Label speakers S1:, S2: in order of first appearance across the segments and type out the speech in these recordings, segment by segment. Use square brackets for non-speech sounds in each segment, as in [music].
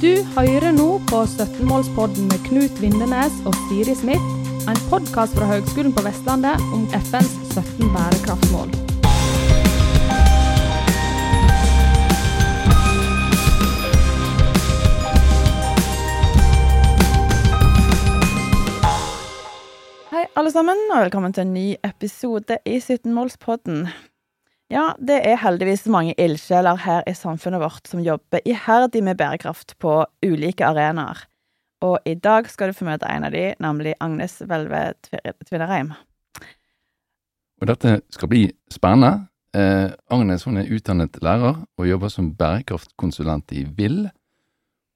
S1: Du hører nå på 17-målspodden med Knut Vindenes og Siri Smith, en podkast fra Høgskolen på Vestlandet om FNs 17 bærekraftsmål.
S2: Hei, alle sammen, og velkommen til en ny episode i 17-målspodden. Ja, det er heldigvis mange ildsjeler her i samfunnet vårt som jobber iherdig med bærekraft på ulike arenaer. Og i dag skal du få møte en av de, nemlig Agnes Hvelve Tvinnereim.
S3: Og dette skal bli spennende. Eh, Agnes hun er utdannet lærer og jobber som bærekraftkonsulent i VIL.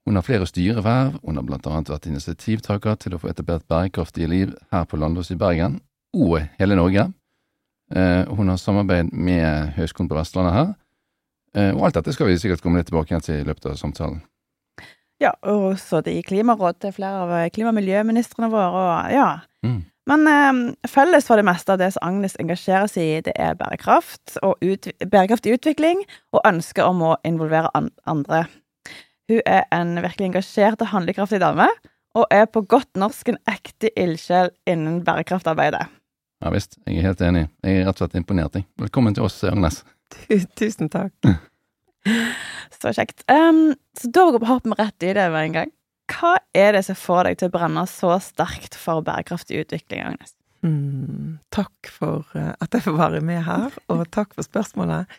S3: Hun har flere styreverv, hun har blant annet vært initiativtaker til å få etablert bærekraftige liv her på Landås i Bergen, og hele Norge. Eh, hun har samarbeid med Høgskolen på Vestlandet her. Eh, og alt dette skal vi sikkert komme litt tilbake til i løpet av samtalen.
S2: Ja, og så det i klimaråd til flere av klima- og miljøministrene våre, og ja.
S3: Mm.
S2: Men eh, felles for det meste av det som Agnes engasjerer seg i, det er bærekraft og ut, bærekraftig utvikling, og ønsket om å involvere an andre. Hun er en virkelig engasjert og handlekraftig dame, og er på godt norsk en ekte ildsjel innen bærekraftarbeidet.
S3: Ja visst, jeg er helt enig. Jeg er rett og slett imponert. jeg. Velkommen til oss, Agnes.
S2: Tusen takk. [laughs] Så kjekt. Um, så da hopper vi rett i det med en gang. Hva er det som får deg til å brenne så sterkt for bærekraftig utvikling, Agnes?
S4: Mm, takk for eh, at jeg får være med her, og takk for spørsmålet.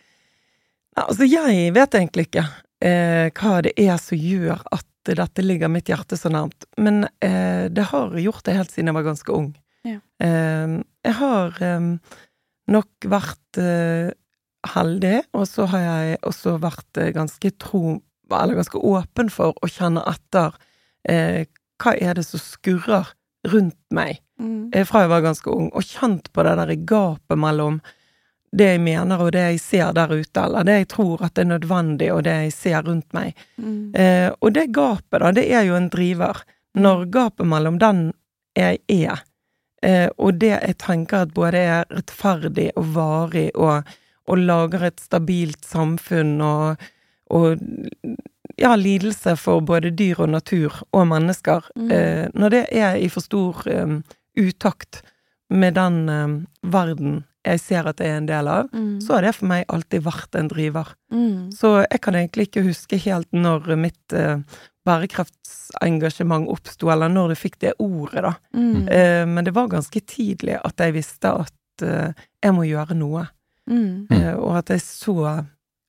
S4: Ja, altså, jeg vet egentlig ikke eh, hva det er som gjør at dette ligger mitt hjerte så nærmt, men eh, det har gjort det helt siden jeg var ganske ung.
S2: Ja.
S4: Eh, jeg har eh, nok vært eh, heldig, og så har jeg også vært eh, ganske tro, eller ganske åpen for å kjenne etter eh, hva er det som skurrer rundt meg eh, fra jeg var ganske ung, og kjent på det der gapet mellom det jeg mener og det jeg ser der ute, eller det jeg tror at det er nødvendig og det jeg ser rundt meg.
S2: Mm.
S4: Eh, og det gapet, da, det er jo en driver. Når gapet mellom den jeg er, og det jeg tenker at både er rettferdig og varig og, og lager et stabilt samfunn og, og ja, lidelse for både dyr og natur og mennesker,
S2: Mm.
S4: eh, når det er i for stor um, utakt med den um, verden jeg ser at jeg er en del av,
S2: Mm.
S4: så har det for meg alltid vært en driver.
S2: Mm.
S4: Så jeg kan egentlig ikke huske helt når mitt eh, bærekraftsengasjement oppsto, eller når du fikk det ordet, da.
S2: Mm.
S4: Eh, men det var ganske tidlig at jeg visste at eh, jeg må gjøre noe.
S2: Mm.
S3: Mm.
S4: Eh, og at jeg så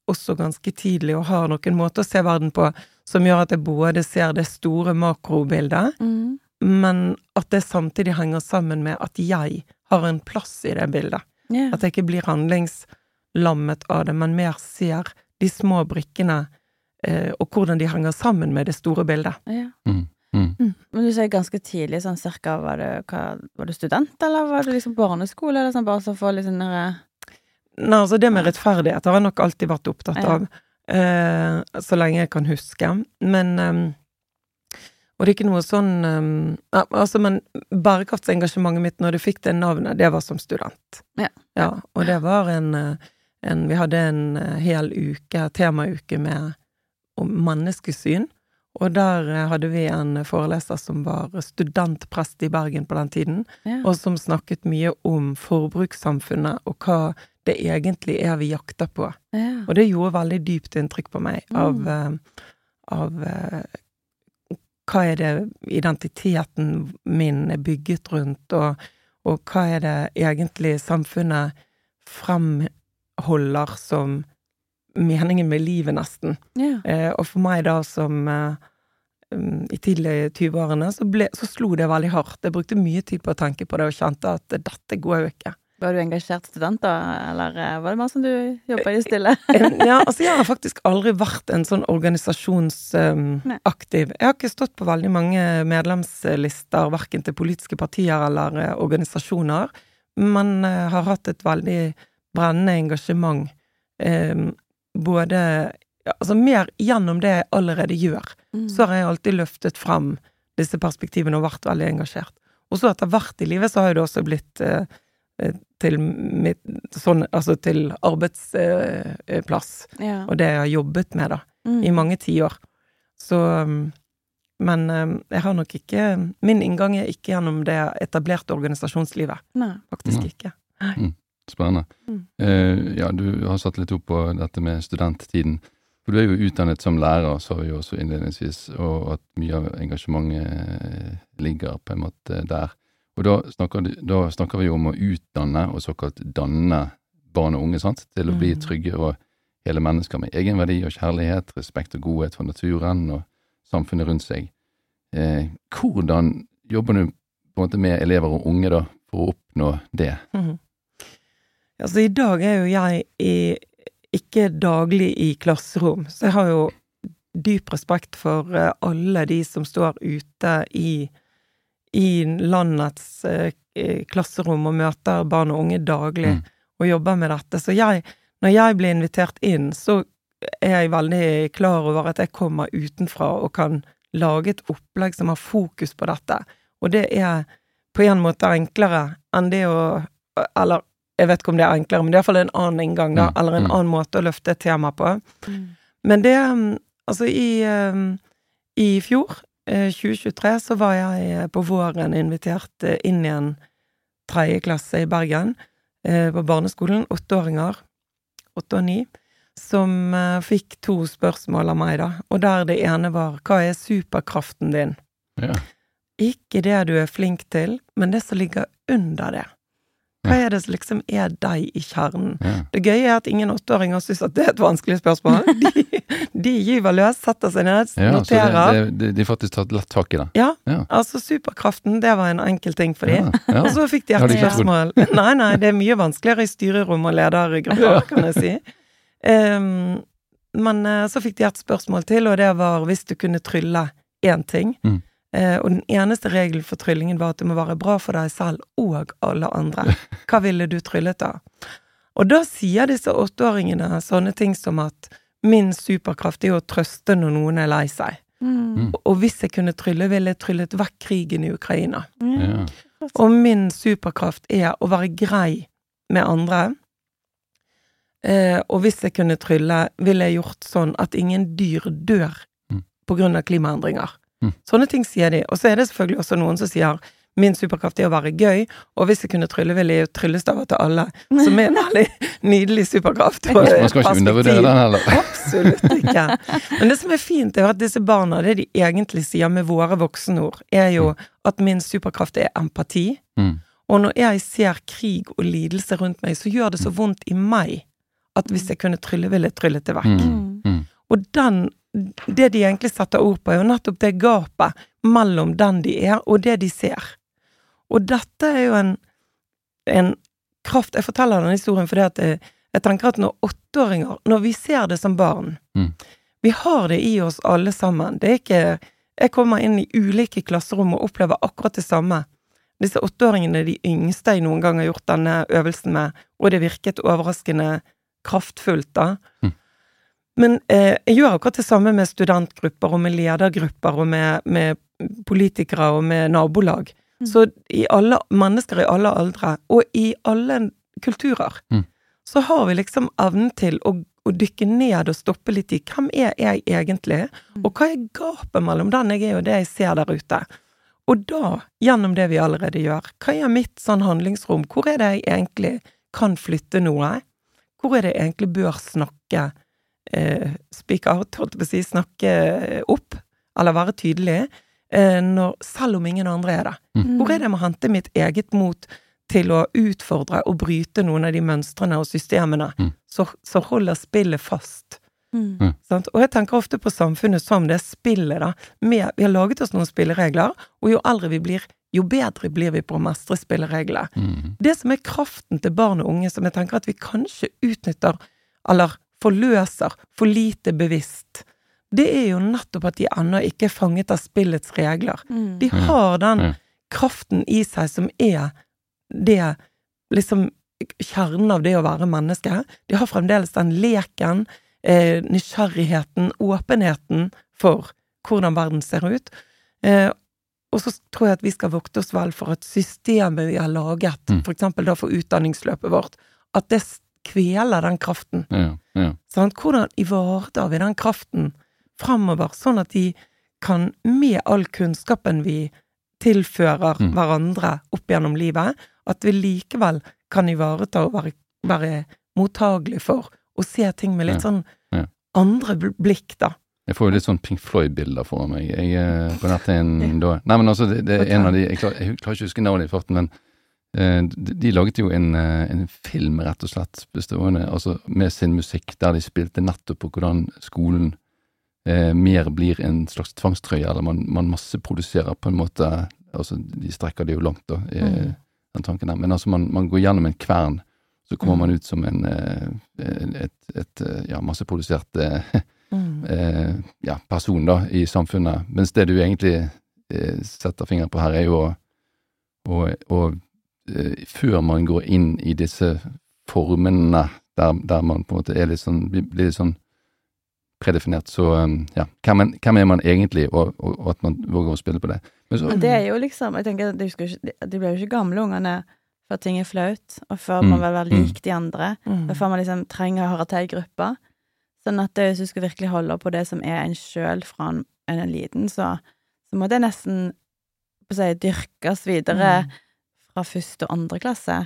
S4: også ganske tidlig, og har noen måter å se verden på, som gjør at jeg både ser det store makrobildet,
S2: Mm.
S4: men at det samtidig henger sammen med at jeg har en plass i det bildet.
S2: Yeah.
S4: At jeg ikke blir handlingslammet av det, men mer ser de små brikkene, og hvordan de henger sammen med det store bildet.
S2: ja.
S3: Mm. Mm.
S2: Men du sier ganske tidlig, sånn cirka, var du, hva, var du student, eller var du liksom barneskole, eller sånn bare så for litt sånn derre
S4: Nei, altså det med rettferdighet har jeg nok alltid vært opptatt
S2: Ja.
S4: av, eh, så lenge jeg kan huske. Men um, Og det er ikke noe sånn um, Altså, men bærekraftsengasjementet mitt når du fikk det navnet, det var som student.
S2: Ja.
S4: ja og det var en, eh, en Vi hadde en eh, hel uke, temauke med om menneskesyn. Og der eh, hadde vi en foreleser som var studentprest i Bergen på den tiden,
S2: ja.
S4: og som snakket mye om forbrukssamfunnet og hva det egentlig er vi jakter på.
S2: ja.
S4: Og det gjorde veldig dypt inntrykk på meg av,
S2: Mm.
S4: av, av eh, hva er det identiteten min er bygget rundt, og, og hva er det egentlig samfunnet fremholder som meningen med livet, nesten.
S2: Yeah.
S4: Eh, og for meg da som eh, um, i tidlige 20-årene, så, så slo det veldig hardt. Jeg brukte mye tid på å tenke på det, og kjente at dette går jo ikke.
S2: Var du engasjert student, da, eller eh, var det mer som du jobba i stille?
S4: Eh, Ja, altså jeg har faktisk aldri vært en sånn
S2: organisasjonsaktiv.
S4: organisasjonsaktiv. jeg har ikke stått på veldig mange medlemslister, verken til politiske partier eller uh, organisasjoner, men uh, har hatt et veldig brennende engasjement. eh, både Altså mer gjennom det jeg allerede gjør.
S2: Mm.
S4: så har jeg alltid løftet frem disse perspektivene og vært veldig engasjert. Og så etter hvert i livet så har jo det også blitt eh, eh, til mitt sånn Altså til arbeidsplass, eh,
S2: ja.
S4: og det jeg har jobbet med, da,
S2: Mm.
S4: i mange tiår. Så um, Men um, jeg har nok ikke Min inngang er ikke gjennom det etablerte organisasjonslivet.
S2: Nei.
S4: Faktisk
S3: Nei.
S4: ikke.
S3: Spennende.
S2: Mm.
S3: Eh, ja, du har satt litt opp på dette med studenttiden. For du er jo utdannet som lærer, sa vi jo også innledningsvis, og at mye av engasjementet ligger på en måte der. Og da snakker, du- da snakker vi jo om å utdanne og såkalt danne barn og unge, sant, til å bli
S4: Mm.
S3: trygge og hele mennesker med egenverdi og kjærlighet, respekt og godhet for naturen og samfunnet rundt seg. Eh, hvordan jobber du på en måte med elever og unge da, for å oppnå det?
S4: Mhm. Altså, i dag er jo jeg i, ikke daglig i klasserom, så jeg har jo dyp respekt for eh, alle de som står ute i, i landets eh, eh, klasserom og møter barn og unge daglig
S3: Mm.
S4: og jobber med dette. Så jeg, når jeg blir invitert inn, så er jeg veldig klar over at jeg kommer utenfra og kan lage et opplegg som har fokus på dette. Og det er på en måte enklere enn det å Eller jeg vet ikke om det er enklere, men det er iallfall en annen inngang, da.
S3: Mm,
S4: Eller en
S3: mm.
S4: annen måte å løfte et tema på.
S2: Mm.
S4: Men det mm, Altså, i, um, i fjor, eh, 2023, så var jeg eh, på våren invitert eh, inn i en tredje klasse i Bergen, eh, på barneskolen. Åtteåringer, åtte og ni, som eh, fikk to spørsmål av meg, da. Og der det ene var 'Hva er superkraften din?'
S3: Ja.
S4: Ikke det du er flink til, men det som ligger under det. Hva er det som liksom er deg i kjernen?
S3: Ja.
S4: Det gøye er at ingen åtteåringer syns at det er et vanskelig spørsmål. [laughs] De, de gyver løs, setter seg ned,
S3: Ja,
S4: noterer.
S3: det, det, de, de faktisk tatt lett tak i det.
S4: Ja,
S3: Ja.
S4: altså superkraften, det var en enkel ting for
S3: ja.
S4: Og så fikk de et spørsmål. [laughs] Nei, nei, det er mye vanskeligere i styrerom og ledergrupper, kan jeg si. Um, men eh, så fikk de et spørsmål til, og det var hvis du kunne trylle én ting.
S3: Mm.
S4: Eh, og den eneste regelen for tryllingen var at det må være bra for deg selv og alle andre. [laughs] Hva ville du tryllet da? Og da sier disse åtteåringene sånne ting som at min superkraft er å trøste når noen er lei seg.
S2: Mm.
S4: Og hvis jeg kunne trylle, ville jeg tryllet vekk krigen i Ukraina.
S3: Ja.
S4: Og min superkraft er å være grei med andre. Eh, og hvis jeg kunne trylle, ville jeg gjort sånn at ingen dyr dør
S3: Mm.
S4: på grunn av klimaendringer.
S3: Mm.
S4: Sånne ting sier de. Og så er det selvfølgelig også noen som sier min superkraft er å være gøy, og hvis jeg kunne trylle, ville jeg tryllestaver til alle. Som er en [laughs] veldig nydelig superkraft. og
S3: Man skal ikke undervurdere den heller.
S4: Absolutt ikke. Men det som er fint, er at disse barna, det de egentlig sier med våre voksenord, er jo at min superkraft er empati.
S3: Mm.
S4: Og når jeg ser krig og lidelse rundt meg, så gjør det så vondt i meg at hvis jeg kunne trylle, ville jeg tryllet det vekk.
S3: Mm. Mm.
S4: Og den, det de egentlig setter ord på, er jo nettopp det gapet mellom den de er, og det de ser. Og dette er jo en, en kraft Jeg forteller denne historien fordi at jeg, jeg tenker at når åtteåringer, når vi ser det som barn
S3: Mm.
S4: Vi har det i oss alle sammen. Det er ikke Jeg kommer inn i ulike klasserom og opplever akkurat det samme. Disse åtteåringene er de yngste jeg noen gang har gjort denne øvelsen med, og det virket overraskende kraftfullt, da.
S3: Mm.
S4: Men eh, jeg gjør akkurat det samme med studentgrupper og med ledergrupper og med, med politikere og med nabolag.
S2: Mm.
S4: Så i alle mennesker i alle aldre, og i alle kulturer,
S3: Mm.
S4: så har vi liksom evnen til å, å dykke ned og stoppe litt i hvem er jeg egentlig, og hva er gapet mellom den jeg er og det jeg ser der ute. Og da, gjennom det vi allerede gjør, hva er mitt sånn handlingsrom? Hvor er det jeg egentlig kan flytte noe? Hvor er det jeg egentlig bør snakke eh, speak out, holdt jeg på å si, snakke opp, eller være tydelig, eh, når, selv om ingen andre er det?
S2: Mm.
S4: Hvor er det jeg må hente mitt eget mot til å utfordre og bryte noen av de mønstrene og systemene
S3: Mm.
S4: som holder spillet fast?
S2: Mm.
S4: Sant? Og jeg tenker ofte på samfunnet som det spillet, da. Med, vi har laget oss noen spilleregler, og jo eldre vi blir, jo bedre blir vi på å mestre spillereglene.
S3: Mm.
S4: Det som er kraften til barn og unge, som jeg tenker at vi kanskje utnytter, eller forløser, for lite bevisst, det er jo nettopp at de ennå ikke er fanget av spillets regler.
S2: Mm.
S4: De har den kraften i seg som er det liksom kjernen av det å være menneske. De har fremdeles den leken, eh, nysgjerrigheten, åpenheten for hvordan verden ser ut. Eh, og så tror jeg at vi skal vokte oss vel for at systemet vi har laget,
S3: Mm.
S4: eksempel da for utdanningsløpet vårt, at det kveler den kraften.
S3: Ja, ja.
S4: Sånn, Hvordan ivaretar vi den kraften framover, sånn at de kan, med all kunnskapen vi tilfører
S3: Mm.
S4: hverandre opp gjennom livet, at vi likevel kan ivareta og være, være mottagelig for å se ting med litt
S3: Ja,
S4: sånn andre blikk, da.
S3: Jeg får jo litt sånn Pink Floyd-bilder foran meg. Jeg, eh, på nettet en da Nei, men altså, det, det er en av de Jeg klarer, jeg klarer ikke å huske navnet i farten, men de, de laget jo en, eh, en film, rett og slett, bestående altså med sin musikk, der de spilte nettopp på hvordan skolen eh, mer blir en slags tvangstrøye, eller man, man masseproduserer på en måte Altså, de strekker det jo langt, da, i,
S4: Mm.
S3: den tanken der. Men altså, man, man går gjennom en kvern, så kommer
S4: Mm.
S3: man ut som en eh, et, et, eh, ja, masseprodusert eh,
S4: Mm. [laughs]
S3: eh, ja, person da, i samfunnet. Mens det du egentlig eh, setter fingeren på her, er jo å, eh, Før man går inn i disse formene der, der man på en måte er litt sånn, blir litt sånn predefinert, så eh, ja, hvem, hvem er man egentlig, og, og, og at man våger å spille på det. Men så,
S2: Men det er jo liksom Jeg tenker at de, skal ikke, de blir jo ikke gamle, ungene, før ting er flaut, og før
S3: Mm,
S2: man vil være
S3: mm.
S2: lik de andre,
S4: Mm.
S2: og før man liksom trenger å høre til i gruppa. Sånn at hvis du skal virkelig holde på det som er en sjøl fra en, en liten, så, så må det nesten på å si, dyrkes videre
S4: Mm.
S2: Fra første og andre klasse.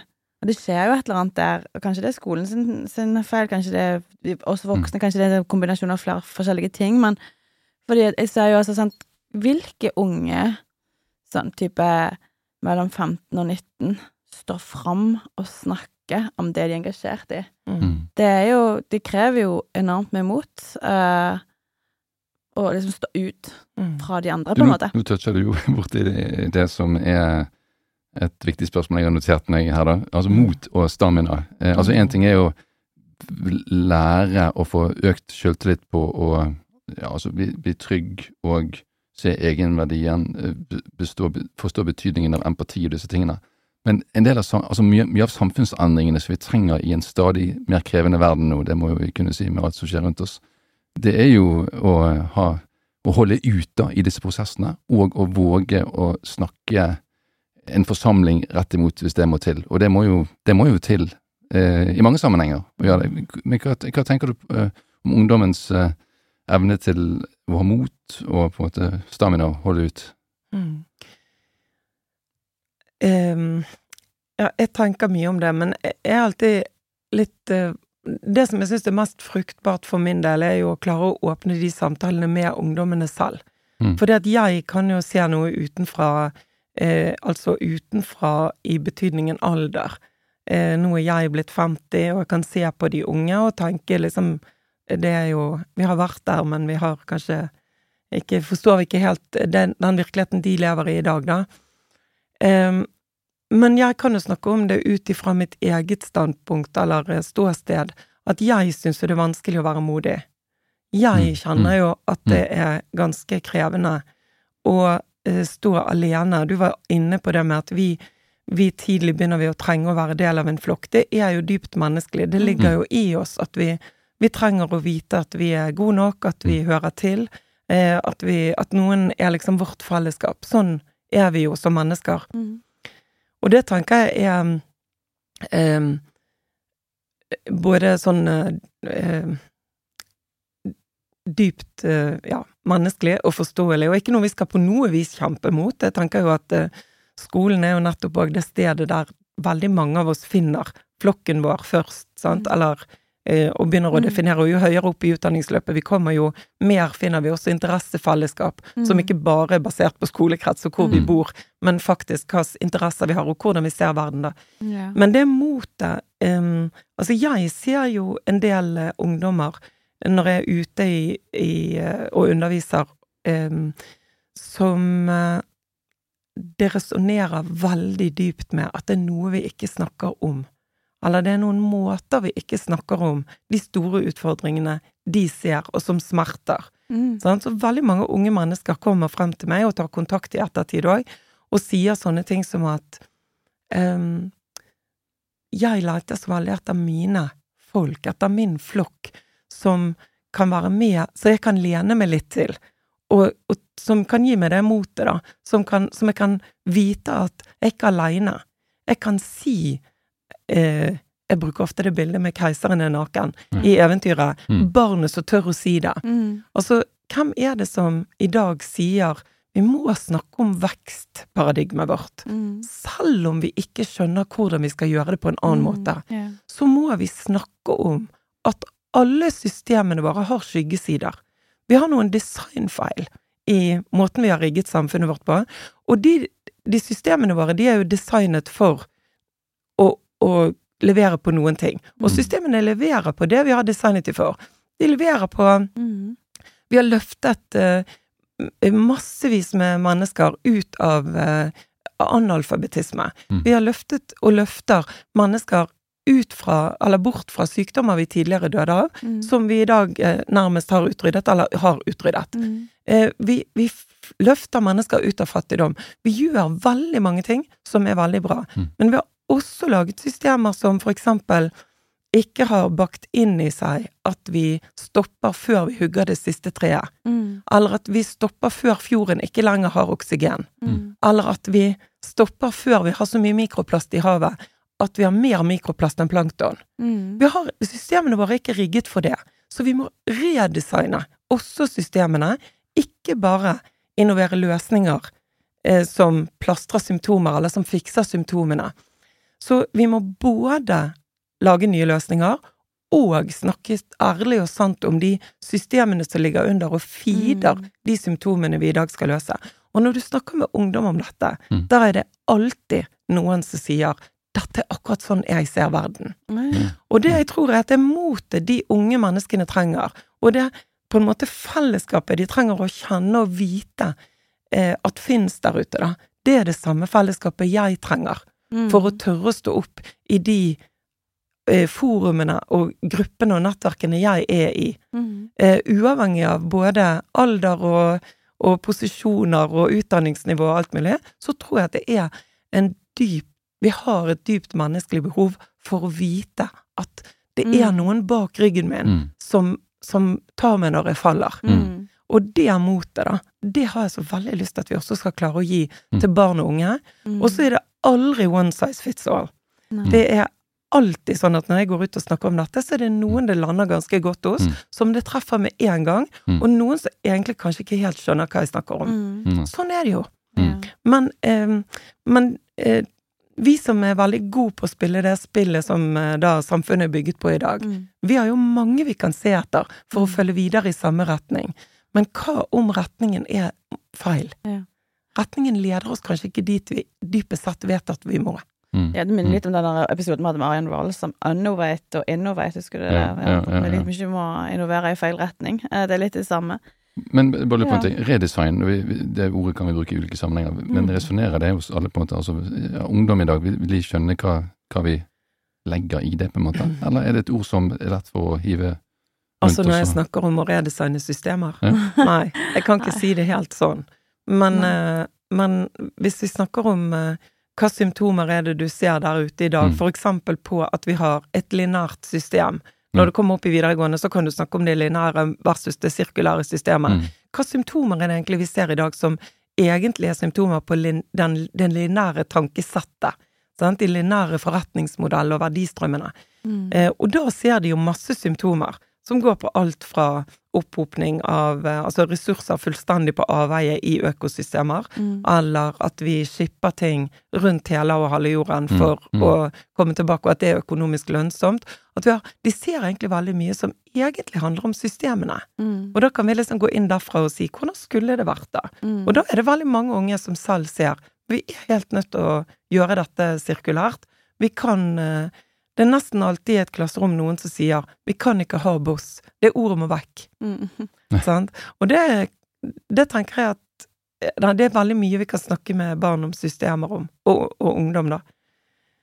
S2: Og det skjer jo et eller annet der, og kanskje det er skolen sin, sin feil, kanskje det er oss voksne, kanskje det er en kombinasjon av flere forskjellige ting, men fordi jeg ser jo altså sånn Hvilke unge, sånn type mellom 15 og 19, står fram og snakker om det de er engasjert i?
S4: Mm.
S3: mm,
S2: Det er jo Det krever jo enormt med mot, Uh, å liksom stå ut
S4: Mm.
S2: fra de andre, på en måte.
S3: nå toucher du jo [laughs] borti det, det som er et viktig spørsmål jeg har notert meg her, da. Altså mot og stamina. Eh, altså én ting er jo lære å få økt selvtillit på å ja, altså bli, bli trygg og se egenverdien, eh, bestå, forstå betydningen av empati og disse tingene. Men en del av, altså mye, mye av samfunnsendringene som vi trenger i en stadig mer krevende verden nå, det må vi kunne si med alt som skjer rundt oss, det er jo å ha å holde ut da i disse prosessene, og å våge å snakke en forsamling rett imot hvis det må til. Og det må jo, det må jo til eh, i mange sammenhenger å gjøre det. Men hva, hva tenker du eh, om ungdommens eh, evne til å ha mot og på en måte stamina å holde ut?
S4: Mm. Um, ja, jeg tenker mye om det, men jeg er alltid litt uh, Det som jeg syns er mest fruktbart for min del, er jo å klare å åpne de samtalene med ungdommene selv.
S3: Mm.
S4: det at jeg kan jo se noe utenfra, eh, altså utenfra i betydningen alder. Eh, nå er jeg blitt 50, og jeg kan se på de unge og tenke liksom Det er jo Vi har vært der, men vi har kanskje ikke Forstår vi ikke helt den, den virkeligheten de lever i i dag, da. Eh, men jeg kan jo snakke om det ut ifra mitt eget standpunkt eller eh, ståsted, at jeg syns det er vanskelig å være modig. Jeg
S3: Mm,
S4: kjenner jo at det er ganske krevende eh, stå alene. Du var inne på det med at vi, vi tidlig begynner vi å trenge å være del av en flokk. Det er jo dypt menneskelig. Det ligger jo i oss at vi, vi trenger å vite at vi er gode nok, at vi hører til, eh, at, vi, at noen er liksom vårt fellesskap. Sånn er vi jo som mennesker.
S2: Mm.
S4: Og det tenker jeg er um, både sånn eh, dypt eh, ja, menneskelig og forståelig, og ikke noe vi skal på noe vis kjempe mot. Jeg tenker jo at eh, skolen er jo nettopp òg det stedet der veldig mange av oss finner flokken vår først, sant, eller eh, og begynner å
S2: Mm.
S4: definere, og jo høyere opp i utdanningsløpet vi kommer, jo mer finner vi også interessefelleskap, som
S2: Mm.
S4: ikke bare er basert på skolekrets og hvor vi
S3: Mm.
S4: bor, men faktisk hvilke interesser vi har, og hvordan vi ser verden, da.
S2: Yeah.
S4: Men det motet um, Altså, jeg ser jo en del ungdommer når jeg er ute i, i, eh, og underviser, um, som eh, det resonnerer veldig dypt med at det er noe vi ikke snakker om. Eller det er noen måter vi ikke snakker om de store utfordringene de ser, og som smerter.
S2: Mm.
S4: Sånn? Så veldig mange unge mennesker kommer frem til meg og tar kontakt i ettertid òg, og sier sånne ting som at um, Jeg leter så veldig etter mine folk, etter min flokk, som kan være med, så jeg kan lene meg litt til, og, og som kan gi meg det motet, da, som, kan, som jeg kan vite at jeg ikke er aleine. Jeg kan si eh, Jeg bruker ofte det bildet med keiseren er naken
S3: mm.
S4: i eventyret.
S3: Mm.
S4: Barnet som tør å si det.
S2: Mm.
S4: Altså, hvem er det som i dag sier vi må snakke om vekstparadigmet vårt?
S2: Mm.
S4: Selv om vi ikke skjønner hvordan vi skal gjøre det på en annen måte,
S2: yeah.
S4: så må vi snakke om at alle systemene våre har skyggesider. Vi har noen designfeil i måten vi har rigget samfunnet vårt på, og de, de systemene våre de er jo designet for å, å levere på noen ting. Og
S3: Mm.
S4: systemene leverer på det vi har designet dem for. De leverer på
S2: Mm.
S4: Vi har løftet eh, massevis med mennesker ut av eh, analfabetisme.
S3: Mm.
S4: Vi har løftet og løfter mennesker ut fra, eller bort fra sykdommer vi tidligere døde av,
S2: Mm.
S4: som vi i dag eh, nærmest har utryddet, eller har utryddet.
S2: Mm.
S4: Eh, vi, vi f- løfter mennesker ut av fattigdom. Vi gjør veldig mange ting som er veldig bra,
S3: Mm.
S4: men vi har også laget systemer som for eksempel ikke har bakt inn i seg at vi stopper før vi hugger det siste treet,
S2: Mm.
S4: eller at vi stopper før fjorden ikke lenger har oksygen,
S2: Mm.
S4: eller at vi stopper før vi har så mye mikroplast i havet at vi har mer mikroplast enn plankton.
S2: Mm.
S4: Vi har, systemene våre er ikke rigget for det, så vi må redesigne også systemene, ikke bare innovere løsninger eh, som plastrer symptomer, eller som fikser symptomene. Så vi må både lage nye løsninger og snakke ærlig og sant om de systemene som ligger under og feeder
S2: Mm.
S4: de symptomene vi i dag skal løse. Og når du snakker med ungdom om dette,
S3: Mm.
S4: da er det alltid noen som sier 'dette er akkurat sånn jeg ser verden'.
S2: Mm.
S4: Og det jeg tror er at det er motet de unge menneskene trenger, og det er på en måte fellesskapet de trenger å kjenne og vite eh, at finnes der ute, da. Det er det samme fellesskapet jeg trenger
S2: Mm.
S4: for å tørre å stå opp i de eh, forumene og gruppene og nettverkene jeg er i.
S2: Mm.
S4: Eh, uavhengig av både alder og, og posisjoner og utdanningsnivå og alt mulig, så tror jeg at det er en dyp Vi har et dypt menneskelig behov for å vite at det er
S2: Mm.
S4: noen bak ryggen min
S3: Mm.
S4: som, som tar meg når jeg faller.
S2: Mm.
S4: Og det motet, da, det har jeg så veldig lyst til at vi også skal klare å gi
S3: Mm.
S4: til barn og unge.
S2: Mm.
S4: Og så er det aldri one size fits all.
S2: Nei.
S4: Det er alltid sånn at når jeg går ut og snakker om dette, så er det noen det lander ganske godt hos,
S3: Mm.
S4: som det treffer med en gang,
S3: Mm.
S4: og noen som egentlig kanskje ikke helt skjønner hva jeg snakker om.
S2: Mm.
S3: Mm.
S4: Sånn er det jo.
S2: Ja.
S4: Men, eh, men eh, vi som er veldig gode på å spille det spillet som eh, da samfunnet er bygget på i dag,
S2: Mm.
S4: vi har jo mange vi kan se etter for å
S2: Mm.
S4: følge videre i samme retning. Men hva om retningen er feil?
S2: Ja.
S4: Retningen leder oss kanskje ikke dit vi dypest sett vet at vi må.
S3: Mm.
S2: Ja, det minner litt om den der episoden vi hadde med Arian Wallace som Unnovate og Innovate, husker du det?
S3: Ja,
S2: ja,
S3: ja, ja,
S2: Det er litt mye må innovere i feil retning. Eh, Det er litt det samme.
S3: Men bare på en ting. Redesign, det ordet kan vi bruke i ulike sammenhenger, men
S2: Mm.
S3: resonnerer det hos alle, på en måte? Altså, ja, ungdom i dag, vil de skjønne hva, hva vi legger i det, på en måte? Eller er det et ord som er lett for å hive rundt?
S4: Altså når jeg
S3: også?
S4: snakker om å redesigne systemer.
S3: Ja. [laughs]
S4: Nei, jeg kan ikke
S2: Nei.
S4: si det helt sånn. Men, eh, men hvis vi snakker om uh, hva symptomer er det du ser der ute i dag,
S3: Mm.
S4: for eksempel på at vi har et linært system. Når
S3: Mm.
S4: du kommer opp i videregående, så kan du snakke om det lineære versus det sirkulære systemet.
S3: Mm.
S4: Hva symptomer er det egentlig vi ser i dag som egentlig er symptomer på lin, den, den lineære tankesettet? Sant? De lineære forretningsmodellene og verdistrømmene.
S2: Mm.
S4: Eh, og da ser de jo masse symptomer, som går på alt fra opphopning av eh, altså ressurser fullstendig på avveie i økosystemer,
S2: Mm.
S4: eller at vi skipper ting rundt hele og halve jorden
S3: Mm,
S4: for
S3: mm.
S4: å komme tilbake, og at det er økonomisk lønnsomt. At vi har, de ser egentlig veldig mye som egentlig handler om systemene.
S2: Mm.
S4: Og da kan vi liksom gå inn derfra og si hvordan skulle det vært da?
S2: Mm.
S4: Og da er det veldig mange unge som selv ser vi er helt nødt til å gjøre dette sirkulært. Vi kan eh, Det er nesten alltid i et klasserom noen som sier 'vi kan ikke ha boss'. Det ordet må vekk.
S2: Mm.
S4: Sant? Og det, det tenker jeg at Det er veldig mye vi kan snakke med barn om systemer om, og, og ungdom, da.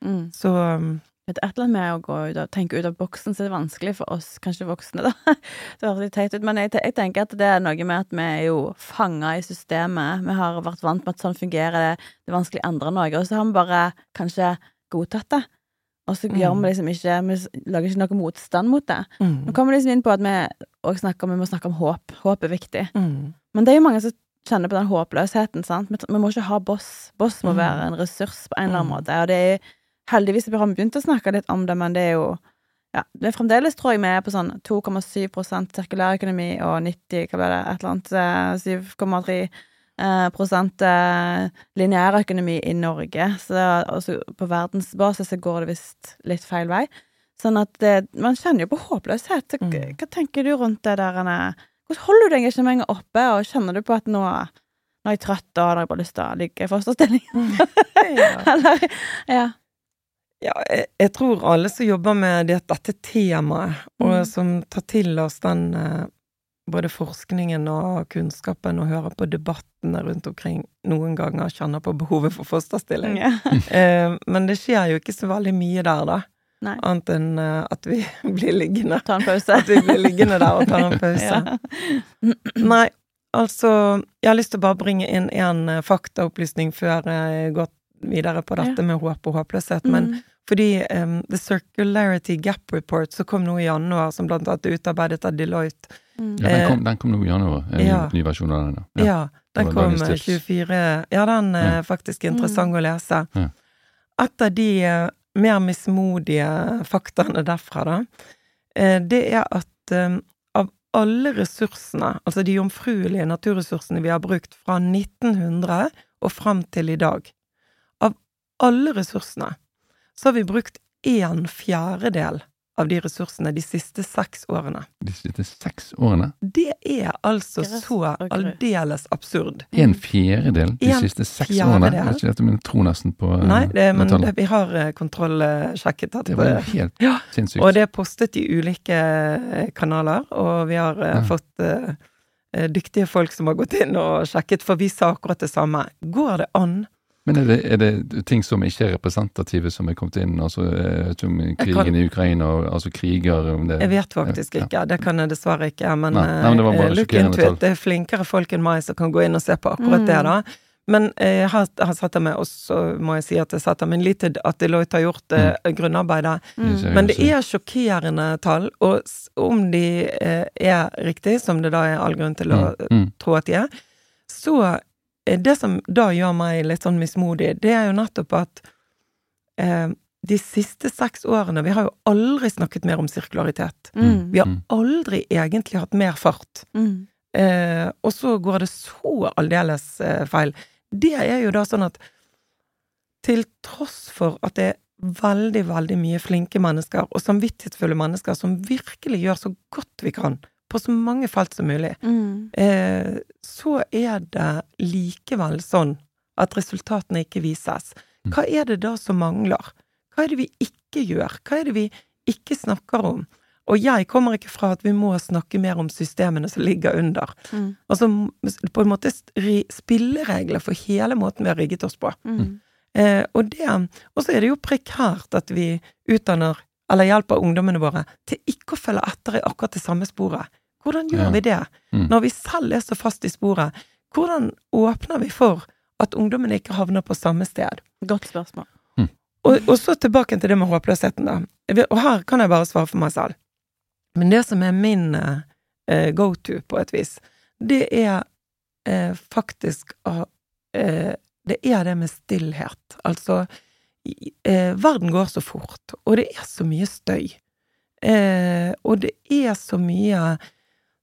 S2: Mm.
S4: Så um,
S2: Det et eller annet med å gå ut og tenke ut av boksen, så det er vanskelig for oss, kanskje voksne, da. [laughs] Det høres litt teit ut, men jeg, jeg tenker at det er noe med at vi er jo fanga i systemet. Vi har vært vant med at sånn fungerer det, det er vanskelig å endre noe, og så har vi bare kanskje godtatt det. Og så gjør
S4: Mm.
S2: vi liksom ikke Vi lager ikke noe motstand mot det. Nå
S4: mm,
S2: kommer vi liksom inn på at vi snakker vi må snakke om håp. Håp er viktig.
S4: mm,
S2: Men det er jo mange som kjenner på den håpløsheten, sant. Vi, vi må ikke ha boss. Boss må
S4: Mm.
S2: være en ressurs på en eller annen
S4: Mm.
S2: måte. Og det er heldigvis vi har begynt å snakke litt om det, men det er jo ja, det er fremdeles, tror jeg, vi er på sånn 2,7 sirkulærøkonomi og 90, hva ble det, et eller annet, eh, 7,3 eh, prosent eh, lineærøkonomi i Norge. Så altså, på verdensbasis så går det visst litt feil vei. Sånn at det, man kjenner jo på håpløshet. Så,
S4: Mm.
S2: Hva tenker du rundt det der? Anne? Hvordan holder du deg engasjementet oppe, og kjenner du på at nå, nå er jeg trøtt, og da har jeg bare lyst til å ligge i fosterstilling? [laughs]
S4: Ja.
S2: Eller, ja.
S4: Ja, jeg, jeg tror alle som jobber med det, dette temaet, og
S2: Mm.
S4: som tar til oss den eh, både forskningen og kunnskapen og hører på debattene rundt omkring, noen ganger kjenner på behovet for fosterstilling.
S2: ja. [laughs]
S4: Eh, men det skjer jo ikke så veldig mye der, da.
S2: Nei.
S4: Annet enn eh, at vi [laughs] blir liggende.
S2: Ta en pause.
S4: At vi blir liggende der og tar en [laughs] pause.
S2: Ja.
S4: Nei, altså Jeg har lyst til å bare bringe inn en eh, faktaopplysning før jeg går videre på dette med håp og håpløshet. Men
S2: Mm.
S4: fordi um, The Circularity Gap Report som kom nå i januar, som blant annet er utarbeidet av Deloitte.
S3: Ja, den
S4: Eh,
S3: kom, den kom nå i januar, en
S4: ja.
S3: ny, ny versjon av den.
S4: Ja,
S3: Ja.
S4: den kom
S3: dagens
S4: eh,
S3: tips.
S4: 24 Ja, den er
S3: Ja.
S4: faktisk interessant å lese.
S3: Ja.
S4: Et av de eh, mer mismodige faktaene derfra, da, eh, det er at eh, av alle ressursene, altså de jomfruelige naturressursene vi har brukt fra 1900 og fram til i dag, av alle ressursene, så har vi brukt en fjerdedel av de ressursene de siste seks årene.
S3: De siste seks årene.
S4: Det er altså
S2: Gress
S4: så aldeles absurd.
S3: En fjerdedel de
S4: En
S3: siste seks
S4: fjerdedel.
S3: årene. Er ikke dette, men jeg tror nesten på eh,
S4: Nei, det, men det, vi har eh, kontrollsjekket at
S3: Det var helt
S4: Ja,
S3: sinnssykt.
S4: Og det er postet i ulike eh, kanaler, og vi har
S3: Ja.
S4: fått eh, dyktige folk som har gått inn og sjekket, for vi sa akkurat det samme. Går det an?
S3: Men er det, er det ting som ikke er representative som er kommet inn? Altså eh, som krigen
S4: kan-
S3: i Ukraina, altså kriger om det
S4: Jeg vet faktisk
S3: Ja.
S4: ikke, det kan jeg dessverre ikke. Men,
S3: Nei, nei, men det var bare
S4: eh, look into it. Det er flinkere folk enn meg som kan gå inn og se på akkurat det,
S2: Mm.
S4: da. Men eh, jeg har, har satt meg, og så må jeg si at jeg setter min lit til at Deloitte har gjort mm. grunnarbeidet.
S2: Mm.
S4: Men det er sjokkerende tall, og om de eh, er riktig, som det da er all grunn til å
S3: mm, mm.
S4: tro at de er, så eh, det som da gjør meg litt sånn mismodig, det er jo nettopp at eh, de siste seks årene Vi har jo aldri snakket mer om sirkularitet.
S2: Mm.
S4: Vi har
S3: Mm.
S4: aldri egentlig hatt mer fart.
S2: Mm.
S4: Eh, og så går det så aldeles eh, feil. Det er jo da sånn at til tross for at det er veldig, veldig mye flinke mennesker og samvittighetsfulle mennesker som virkelig gjør så godt vi kan på så mange felt som mulig,
S2: Mm.
S4: eh, så er det likevel sånn at resultatene ikke vises.
S3: Mm.
S4: Hva er det da som mangler? Hva er det vi ikke gjør? Hva er det vi ikke snakker om? Og jeg kommer ikke fra at vi må snakke mer om systemene som ligger under.
S2: Mm.
S4: Altså på en måte spilleregler for hele måten vi har rigget oss på.
S2: Mm.
S4: Eh, og det Og så er det jo prekært at vi utdanner, eller hjelper ungdommene våre til ikke å følge etter i akkurat det samme sporet. Hvordan gjør
S3: Ja.
S4: vi det?
S3: Mm.
S4: Når vi selv er så fast i sporet, hvordan åpner vi for at ungdommene ikke havner på samme sted?
S2: Godt spørsmål.
S4: Og, og så tilbake til det med håpløsheten, da. Og her kan jeg bare svare for meg selv. Men det som er min eh, go to, på et vis, det er eh, faktisk eh, Det er det med stillhet. Altså eh, Verden går så fort, og det er så mye støy. Eh, og det er så mye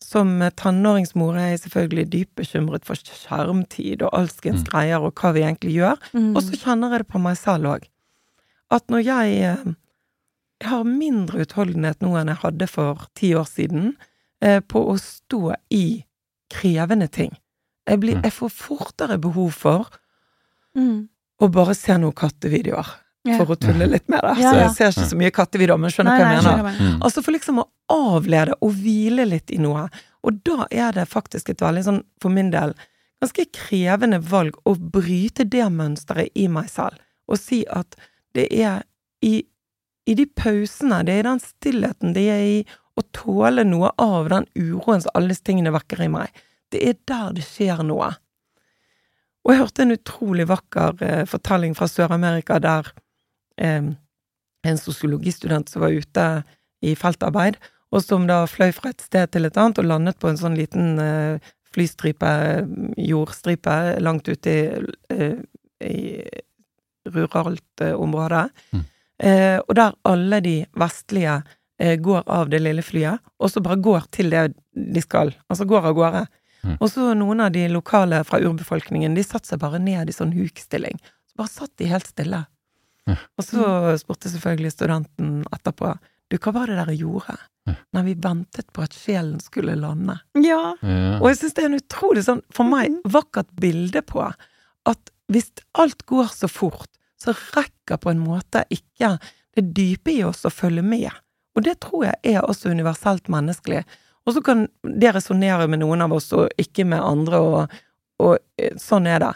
S4: som tenåringsmor er jeg selvfølgelig dypt bekymret for skjermtid og alskens
S3: Mm.
S4: greier og hva vi egentlig gjør.
S2: Mm.
S4: Og så kjenner jeg det på meg selv òg. At når jeg, eh, jeg har mindre utholdenhet nå enn jeg hadde for ti år siden, eh, på å stå i krevende ting. Jeg, blir,
S3: Mm.
S4: jeg får fortere behov for
S2: Mm.
S4: Å bare se noen kattevideoer,
S2: Yeah.
S4: for å tulle litt med det. Så jeg ser ikke så mye kattevideoer, men skjønner
S2: Nei,
S4: hva jeg
S2: nei,
S4: mener.
S2: jeg.
S3: Mm.
S4: Altså for liksom å avlede og hvile litt i noe. Og da er det faktisk et veldig sånn, for min del, ganske krevende valg å bryte det mønsteret i meg selv. Og si at det er i, i de pausene, det er i den stillheten, det er i å tåle noe av den uroen som alle disse tingene vekker i meg. Det er der det skjer noe. Og jeg hørte en utrolig vakker eh, fortelling fra Sør-Amerika der eh, en sosiologistudent som var ute i feltarbeid, og som da fløy fra et sted til et annet og landet på en sånn liten eh, flystripe, jordstripe, langt ute i, eh, i ruralt eh, område.
S3: Mm.
S4: Eh, og der alle de vestlige går av det lille flyet, og så bare går til det de skal. Altså går av gårde.
S3: Mm.
S4: Og så noen av de lokale fra urbefolkningen, de satte seg bare ned i sånn hukstilling. Så bare satt de helt stille.
S3: Ja.
S4: Og så spurte selvfølgelig studenten etterpå du, hva var det dere gjorde?
S3: Ja.
S4: Nei, vi ventet på at sjelen skulle lande.
S2: Ja.
S3: Ja.
S4: Og jeg syns det er en utrolig sånn, for meg, vakkert bilde på at hvis alt går så fort, så rekker på en måte ikke det dype i oss å følge med. Og det tror jeg er også universelt menneskelig. Og så kan det resonnere med noen av oss og ikke med andre, og, og eh, sånn er det.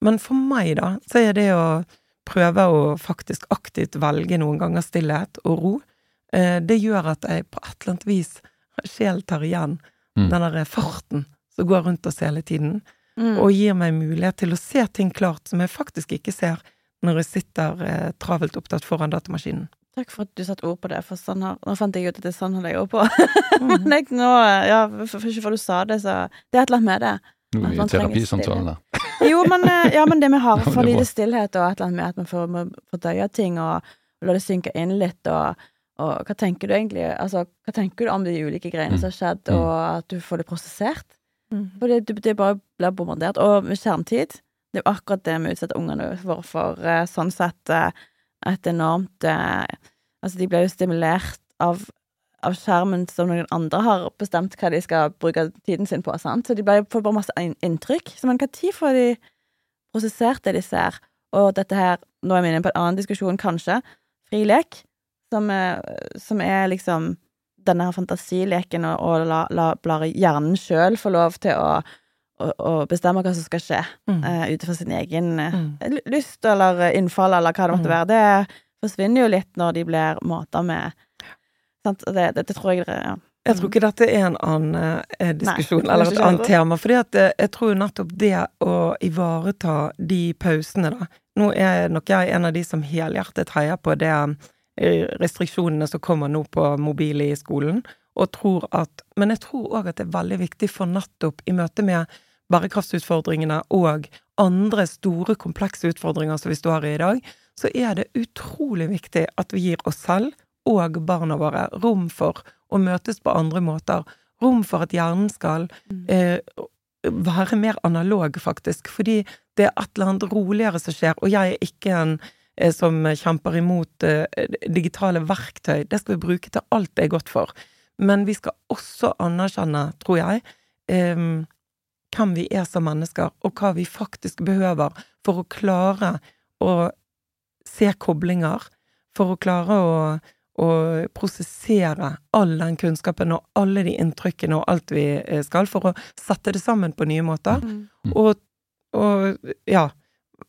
S4: Men for meg, da, så er det å prøve å faktisk aktivt velge noen ganger stillhet og ro. Eh, det gjør at jeg på et eller annet vis sjel tar igjen
S3: Mm.
S4: den derre farten som går rundt oss hele tiden,
S2: Mm.
S4: og gir meg mulighet til å se ting klart som jeg faktisk ikke ser når jeg sitter eh, travelt opptatt foran datamaskinen.
S2: Takk for at du satte ord på det, for sånn har, nå fant jeg ut at det er sånn holder jeg ord på.
S4: Mm. [laughs]
S2: Men jeg, nå, ja, for, ikke før du sa det, så Det er et eller annet med det.
S3: Nå er vi i terapisamtalen da.
S2: Jo, men, eh, ja, men det vi har [laughs] for lite stillhet, og et eller annet med at man får fordøye ting, og, og la det synke inn litt, og, og hva tenker du egentlig Altså, hva tenker du om de ulike greiene
S3: Mm.
S2: som har skjedd,
S3: Mm.
S2: og at du får det prosessert?
S4: Mm.
S2: For det, det, bare blir bombardert. Og med skjermtid, det er akkurat det vi utsetter ungene våre for eh, sånn sett eh, et enormt eh, Altså, de blir jo stimulert av, av skjermen som noen andre har bestemt hva de skal bruke tiden sin på, sant? Så de blir, får bare masse inntrykk. Så men når får de prosessert det de ser? Og dette her, nå er vi inne på en annen diskusjon, kanskje, fri lek, som er, som er liksom denne her fantasileken, og, og la, la, la hjernen sjøl få lov til å, å, å bestemme hva som skal skje,
S4: Mm.
S2: Uh, ut fra sin egen eh,
S4: Mm.
S2: lyst eller innfall, eller hva det måtte
S4: Mm.
S2: være. Det forsvinner jo litt når de blir mata med sant? Det, det, det tror jeg det ja.
S4: Jeg tror ikke dette er en annen eh, diskusjon,
S2: Nei,
S4: eller et annet
S2: det.
S4: tema. fordi at eh, jeg tror nettopp det å ivareta de pausene, da Nå er nok jeg en av de som helhjertet heier på det eh, restriksjonene som kommer nå på mobil i skolen, og tror at Men jeg tror òg at det er veldig viktig for nettopp i møte med bærekraftsutfordringene og andre store, komplekse utfordringer som vi står i i dag, så er det utrolig viktig at vi gir oss selv og barna våre rom for å møtes på andre måter. Rom for at hjernen skal
S2: Mm.
S4: eh, være mer analog, faktisk. Fordi det er et eller annet roligere som skjer, og jeg er ikke en eh, som kjemper imot eh, digitale verktøy. Det skal vi bruke til alt det er godt for. Men vi skal også anerkjenne, tror jeg, eh, hvem vi er som mennesker, og hva vi faktisk behøver for å klare å se koblinger, for å klare å, å prosessere all den kunnskapen og alle de inntrykkene og alt vi eh, skal, for å sette det sammen på nye måter.
S2: Mm.
S4: Og, og ja,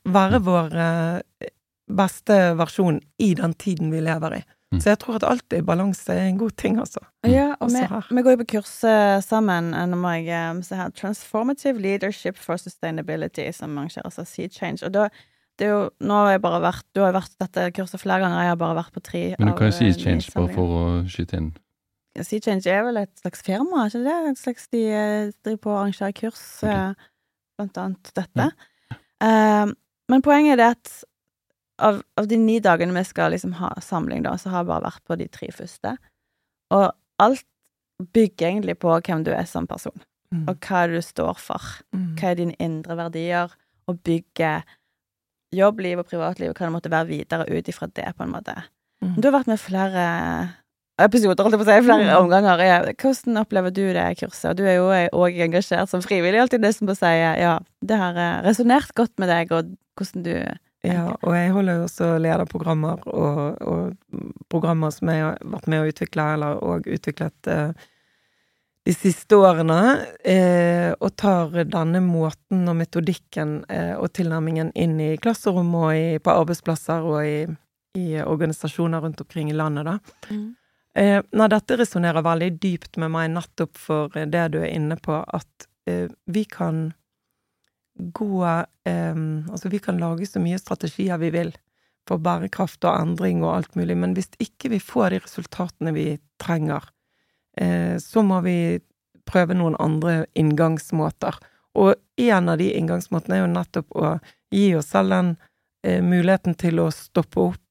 S4: være vår eh, beste versjon i den tiden vi lever i.
S3: Mm.
S4: Så jeg tror at alltid balanse er en god ting, altså.
S2: Ja, og vi, vi går jo på kurs eh, sammen. eh, Nå må jeg eh, se her Transformative Leadership for Sustainability, som arrangeres av Sea Change. Og da det er jo, nå har jeg bare vært Du har vært dette kurset flere ganger, jeg har bare vært på tre.
S3: Men du kan jo si
S2: av, eh,
S3: change, bare for å skyte inn.
S2: Sea Change er vel et slags firma, er ikke det? Et slags de driver på å arrangere kurs,
S3: Ok.
S2: eh, blant annet dette. Eh, men poenget er det at av, av de ni dagene vi skal liksom ha samling, da, så har jeg bare vært på de tre første. Og alt bygger egentlig på hvem du er som person,
S4: Mm.
S2: og hva du står for.
S4: Mm.
S2: Hva er dine indre verdier, og bygge jobbliv og privatliv, og hva det måtte være videre ut ifra det, på en måte.
S4: Mm.
S2: Du har vært med flere episoder, holdt jeg på å si, flere
S4: Mm.
S2: omganger. Hvordan opplever du det kurset? Og du er jo òg engasjert som frivillig, alltid det som å si ja, det har eh, resonnert godt med deg, og hvordan du
S4: Ja, og jeg holder jo også lederprogrammer og, og programmer som jeg har vært med å utvikle, eller og utviklet eh, de siste årene, eh, og tar denne måten og metodikken eh, og tilnærmingen inn i klasserom og i, på arbeidsplasser og i, i organisasjoner rundt omkring i landet, da. Eh, nei, dette resonnerer veldig dypt med meg nettopp for det du er inne på, at eh, vi kan gå um, Altså, vi kan lage så mye strategier vi vil for bærekraft og endring og alt mulig, men hvis ikke vi får de resultatene vi trenger, uh, så må vi prøve noen andre inngangsmåter. Og en av de inngangsmåtene er jo nettopp å gi oss selv den uh, muligheten til å stoppe opp,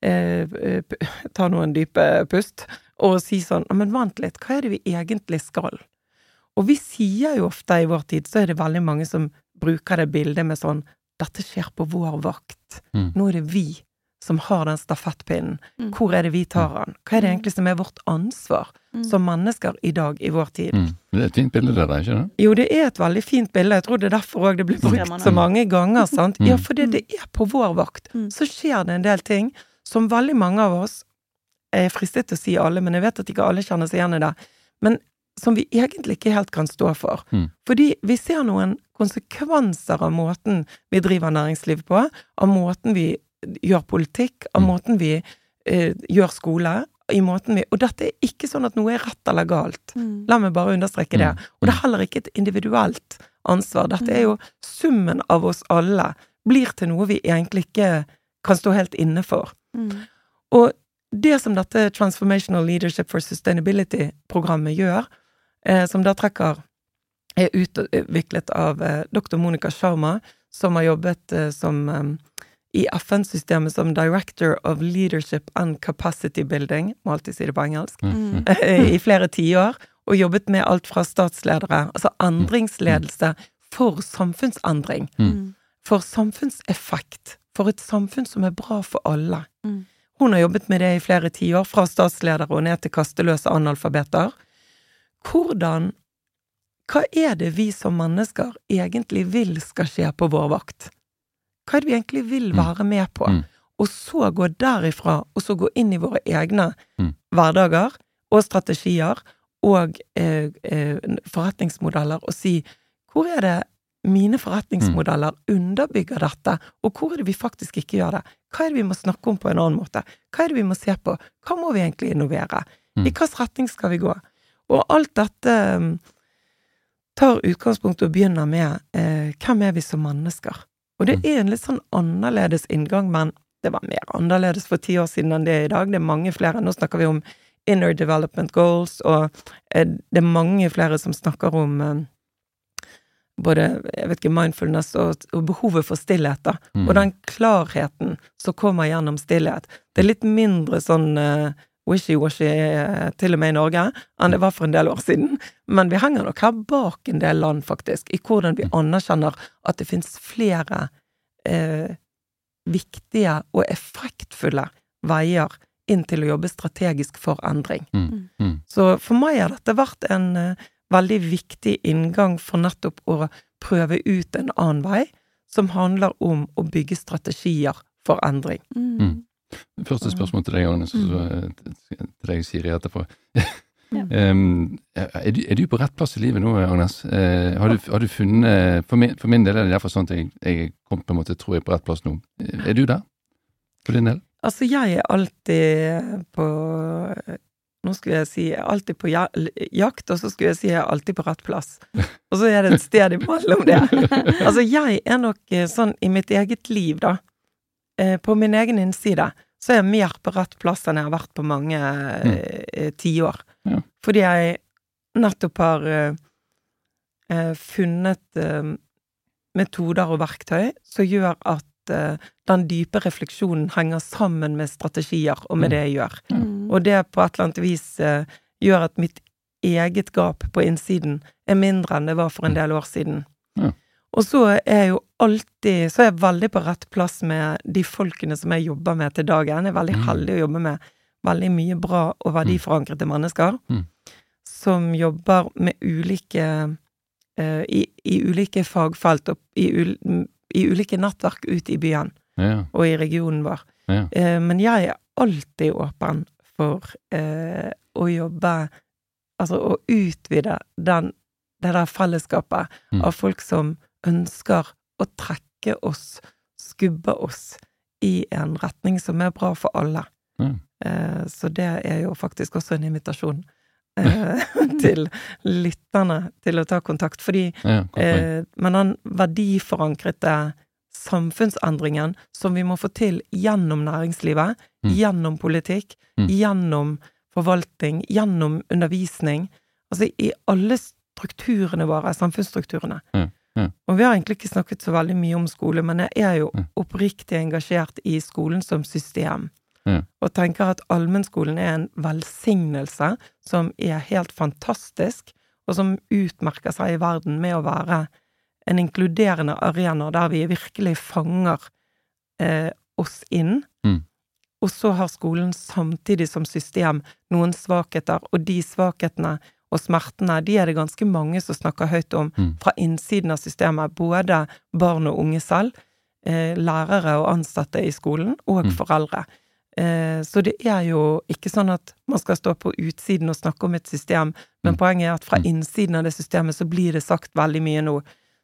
S4: p- [laughs] ta noen dype pust, og si sånn Men vent litt, hva er det vi egentlig skal? Og vi sier jo ofte i vår tid, så er det veldig mange som bruker det bildet med sånn Dette skjer på vår vakt.
S3: Mm.
S4: Nå er det vi som har den stafettpinnen.
S1: Mm.
S4: Hvor er det vi tar den? Hva er det egentlig som er vårt ansvar
S1: Mm.
S4: som mennesker i dag, i vår tid?
S3: Mm. Det er et fint bilde, det der, ikke det?
S4: Jo, det er et veldig fint bilde. Jeg tror det er derfor òg det blir brukt så mange ganger. sant?
S3: Mm.
S4: Ja, fordi det er på vår vakt.
S1: Mm.
S4: Så skjer det en del ting som veldig mange av oss Jeg er fristet til å si alle, men jeg vet at ikke alle kjenner seg igjen i det. Men som vi egentlig ikke helt kan stå for.
S3: Mm.
S4: Fordi vi ser noen konsekvenser av måten vi driver næringsliv på, av måten vi gjør politikk, av
S3: Mm.
S4: måten vi eh, gjør skole, i måten vi Og dette er ikke sånn at noe er rett eller galt.
S1: Mm.
S4: La meg bare understreke det.
S3: Mm.
S4: Og det er heller ikke et individuelt ansvar. Dette er jo summen av oss alle. Blir til noe vi egentlig ikke kan stå helt inne for.
S1: Mm.
S4: Og det som dette Transformational Leadership for Sustainability-programmet gjør, som da trekker er utviklet av eh, dr. Monica Sharma, som har jobbet eh, som eh, i FN-systemet som Director of Leadership and Capacity Building, må alltid si det på engelsk,
S3: Mm. [laughs]
S4: i flere tiår, og jobbet med alt fra statsledere, altså endringsledelse for samfunnsendring,
S1: Mm.
S4: for samfunnseffekt, for et samfunn som er bra for alle.
S1: Mm.
S4: Hun har jobbet med det i flere tiår, fra statsledere og ned til kasteløse analfabeter. Hvordan Hva er det vi som mennesker egentlig vil skal skje på vår vakt? Hva er det vi egentlig vil
S3: Mm.
S4: være med på?
S3: Mm.
S4: Og så gå derifra, og så gå inn i våre egne
S3: Mm.
S4: hverdager og strategier og eh, eh, forretningsmodeller og si hvor er det mine forretningsmodeller underbygger dette, og hvor er det vi faktisk ikke gjør det? Hva er det vi må snakke om på en annen måte? Hva er det vi må se på? Hva må vi egentlig innovere?
S3: Mm.
S4: I hvilken retning skal vi gå? Og alt dette um, tar utgangspunkt og begynner med eh, hvem er vi som mennesker? Og det er en litt sånn annerledes inngang, men det var mer annerledes for ti år siden enn det er i dag. Det er mange flere. Nå snakker vi om inner development goals, og eh, det er mange flere som snakker om eh, både jeg vet ikke, mindfulness og, og behovet for stillhet, da.
S3: Mm.
S4: Og den klarheten som kommer gjennom stillhet. Det er litt mindre sånn eh, wishy-washy, eh, til og med i Norge, enn det var for en del år siden. Men vi henger nok her bak en del land, faktisk, i hvordan vi anerkjenner at det finnes flere eh, viktige og effektfulle veier inn til å jobbe strategisk for endring.
S3: Mm. Mm.
S4: Så for meg har dette vært en eh, veldig viktig inngang for nettopp å prøve ut en annen vei, som handler om å bygge strategier for endring.
S1: Mm.
S3: Første spørsmål til deg, Agnes, og så til deg, Siri, etterpå. [laughs]
S1: Ja. [laughs]
S3: Um, er, du, er du på rett plass i livet nå, Agnes? Uh, har, du, har du funnet for min, for min del er det derfor sånn at jeg, jeg kom på en måte, tror jeg, på rett plass nå. Eh, Er du der? For din del?
S4: Altså, jeg er alltid på Nå skulle jeg si jeg er alltid på jakt, og så skulle jeg si jeg er alltid på rett plass. [laughs] Og så er det et sted imellom det. Altså, jeg er nok eh, sånn i mitt eget liv, da, på min egen innside, så er jeg mer på rett plass enn jeg har vært på mange mm. tiår.
S3: Ja.
S4: Fordi jeg nettopp har eh, eh, funnet uh, metoder og verktøy som gjør at uh, den dype refleksjonen henger sammen med strategier og med
S3: Mm.
S4: det jeg gjør.
S1: Mm.
S4: Og det på et eller annet vis eh, gjør at mitt eget gap på innsiden er mindre enn det var for en del år siden.
S3: Ja.
S4: Og så er jeg jo alltid Så er jeg veldig på rett plass med de folkene som jeg jobber med til dagen. Jeg er veldig
S3: Mm.
S4: heldig å jobbe med veldig mye bra og verdiforankrede mennesker.
S3: Mm.
S4: Som jobber med ulike uh, i, I ulike fagfelt og i, ul, i ulike nettverk ute i byen
S3: Ja.
S4: og i regionen vår.
S3: ja.
S4: Uh, men jeg er alltid åpen for uh, å jobbe Altså å utvide den, det der fellesskapet
S3: Mm.
S4: av folk som ønsker å trekke oss, skubbe oss, i en retning som er bra for alle.
S3: Ja.
S4: Eh, så det er jo faktisk også en invitasjon [laughs] eh, til lytterne til å ta kontakt. Fordi
S3: ja.
S4: Eh, men den verdiforankrede samfunnsendringen som vi må få til gjennom næringslivet,
S3: Mm.
S4: gjennom politikk,
S3: Mm.
S4: gjennom forvaltning, gjennom undervisning, altså i alle strukturene våre, samfunnsstrukturene.
S3: Ja, ja.
S4: Og vi har egentlig ikke snakket så veldig mye om skole, men jeg er jo
S3: Ja.
S4: oppriktig engasjert i skolen som system.
S3: Ja.
S4: og tenker at allmennskolen er en velsignelse som er helt fantastisk, og som utmerker seg i verden med å være en inkluderende arena der vi virkelig fanger eh, oss inn.
S3: Mm.
S4: Og så har skolen samtidig som system noen svakheter, og de svakhetene og smertene, de er det ganske mange som snakker høyt om
S3: Mm.
S4: fra innsiden av systemet, både barn og unge selv, eh, lærere og ansatte i skolen, og
S3: Mm.
S4: foreldre. Eh, så det er jo ikke sånn at man skal stå på utsiden og snakke om et system, men
S3: Mm.
S4: poenget er at fra
S3: Mm.
S4: innsiden av det systemet så blir det sagt veldig mye nå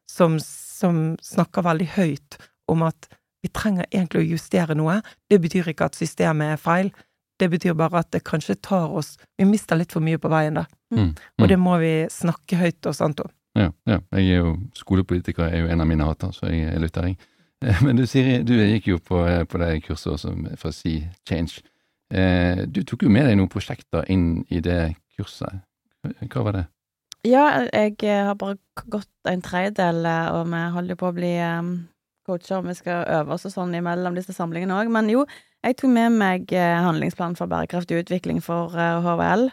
S4: som, som snakker veldig høyt om at vi trenger egentlig å justere noe. Det betyr ikke at systemet er feil. Det betyr bare at det kanskje tar oss Vi mister litt for mye på veien, da.
S3: Mm.
S4: Og det må vi snakke høyt og sant om.
S3: Ja, ja. Jeg er jo skolepolitiker, er jo en av mine hater, så jeg, jeg lytter, jeg. Eh, Men du Siri, du gikk jo på, eh, på det kurset også for å si change. Eh, Du tok jo med deg noen prosjekter inn i det kurset. Hva var det?
S2: Ja, jeg har bare gått en tredjedel, og vi holder jo på å bli coacher, og vi skal øve oss og sånn imellom disse samlingene òg. Men jo, jeg tok med meg handlingsplanen for bærekraftig utvikling for HVL.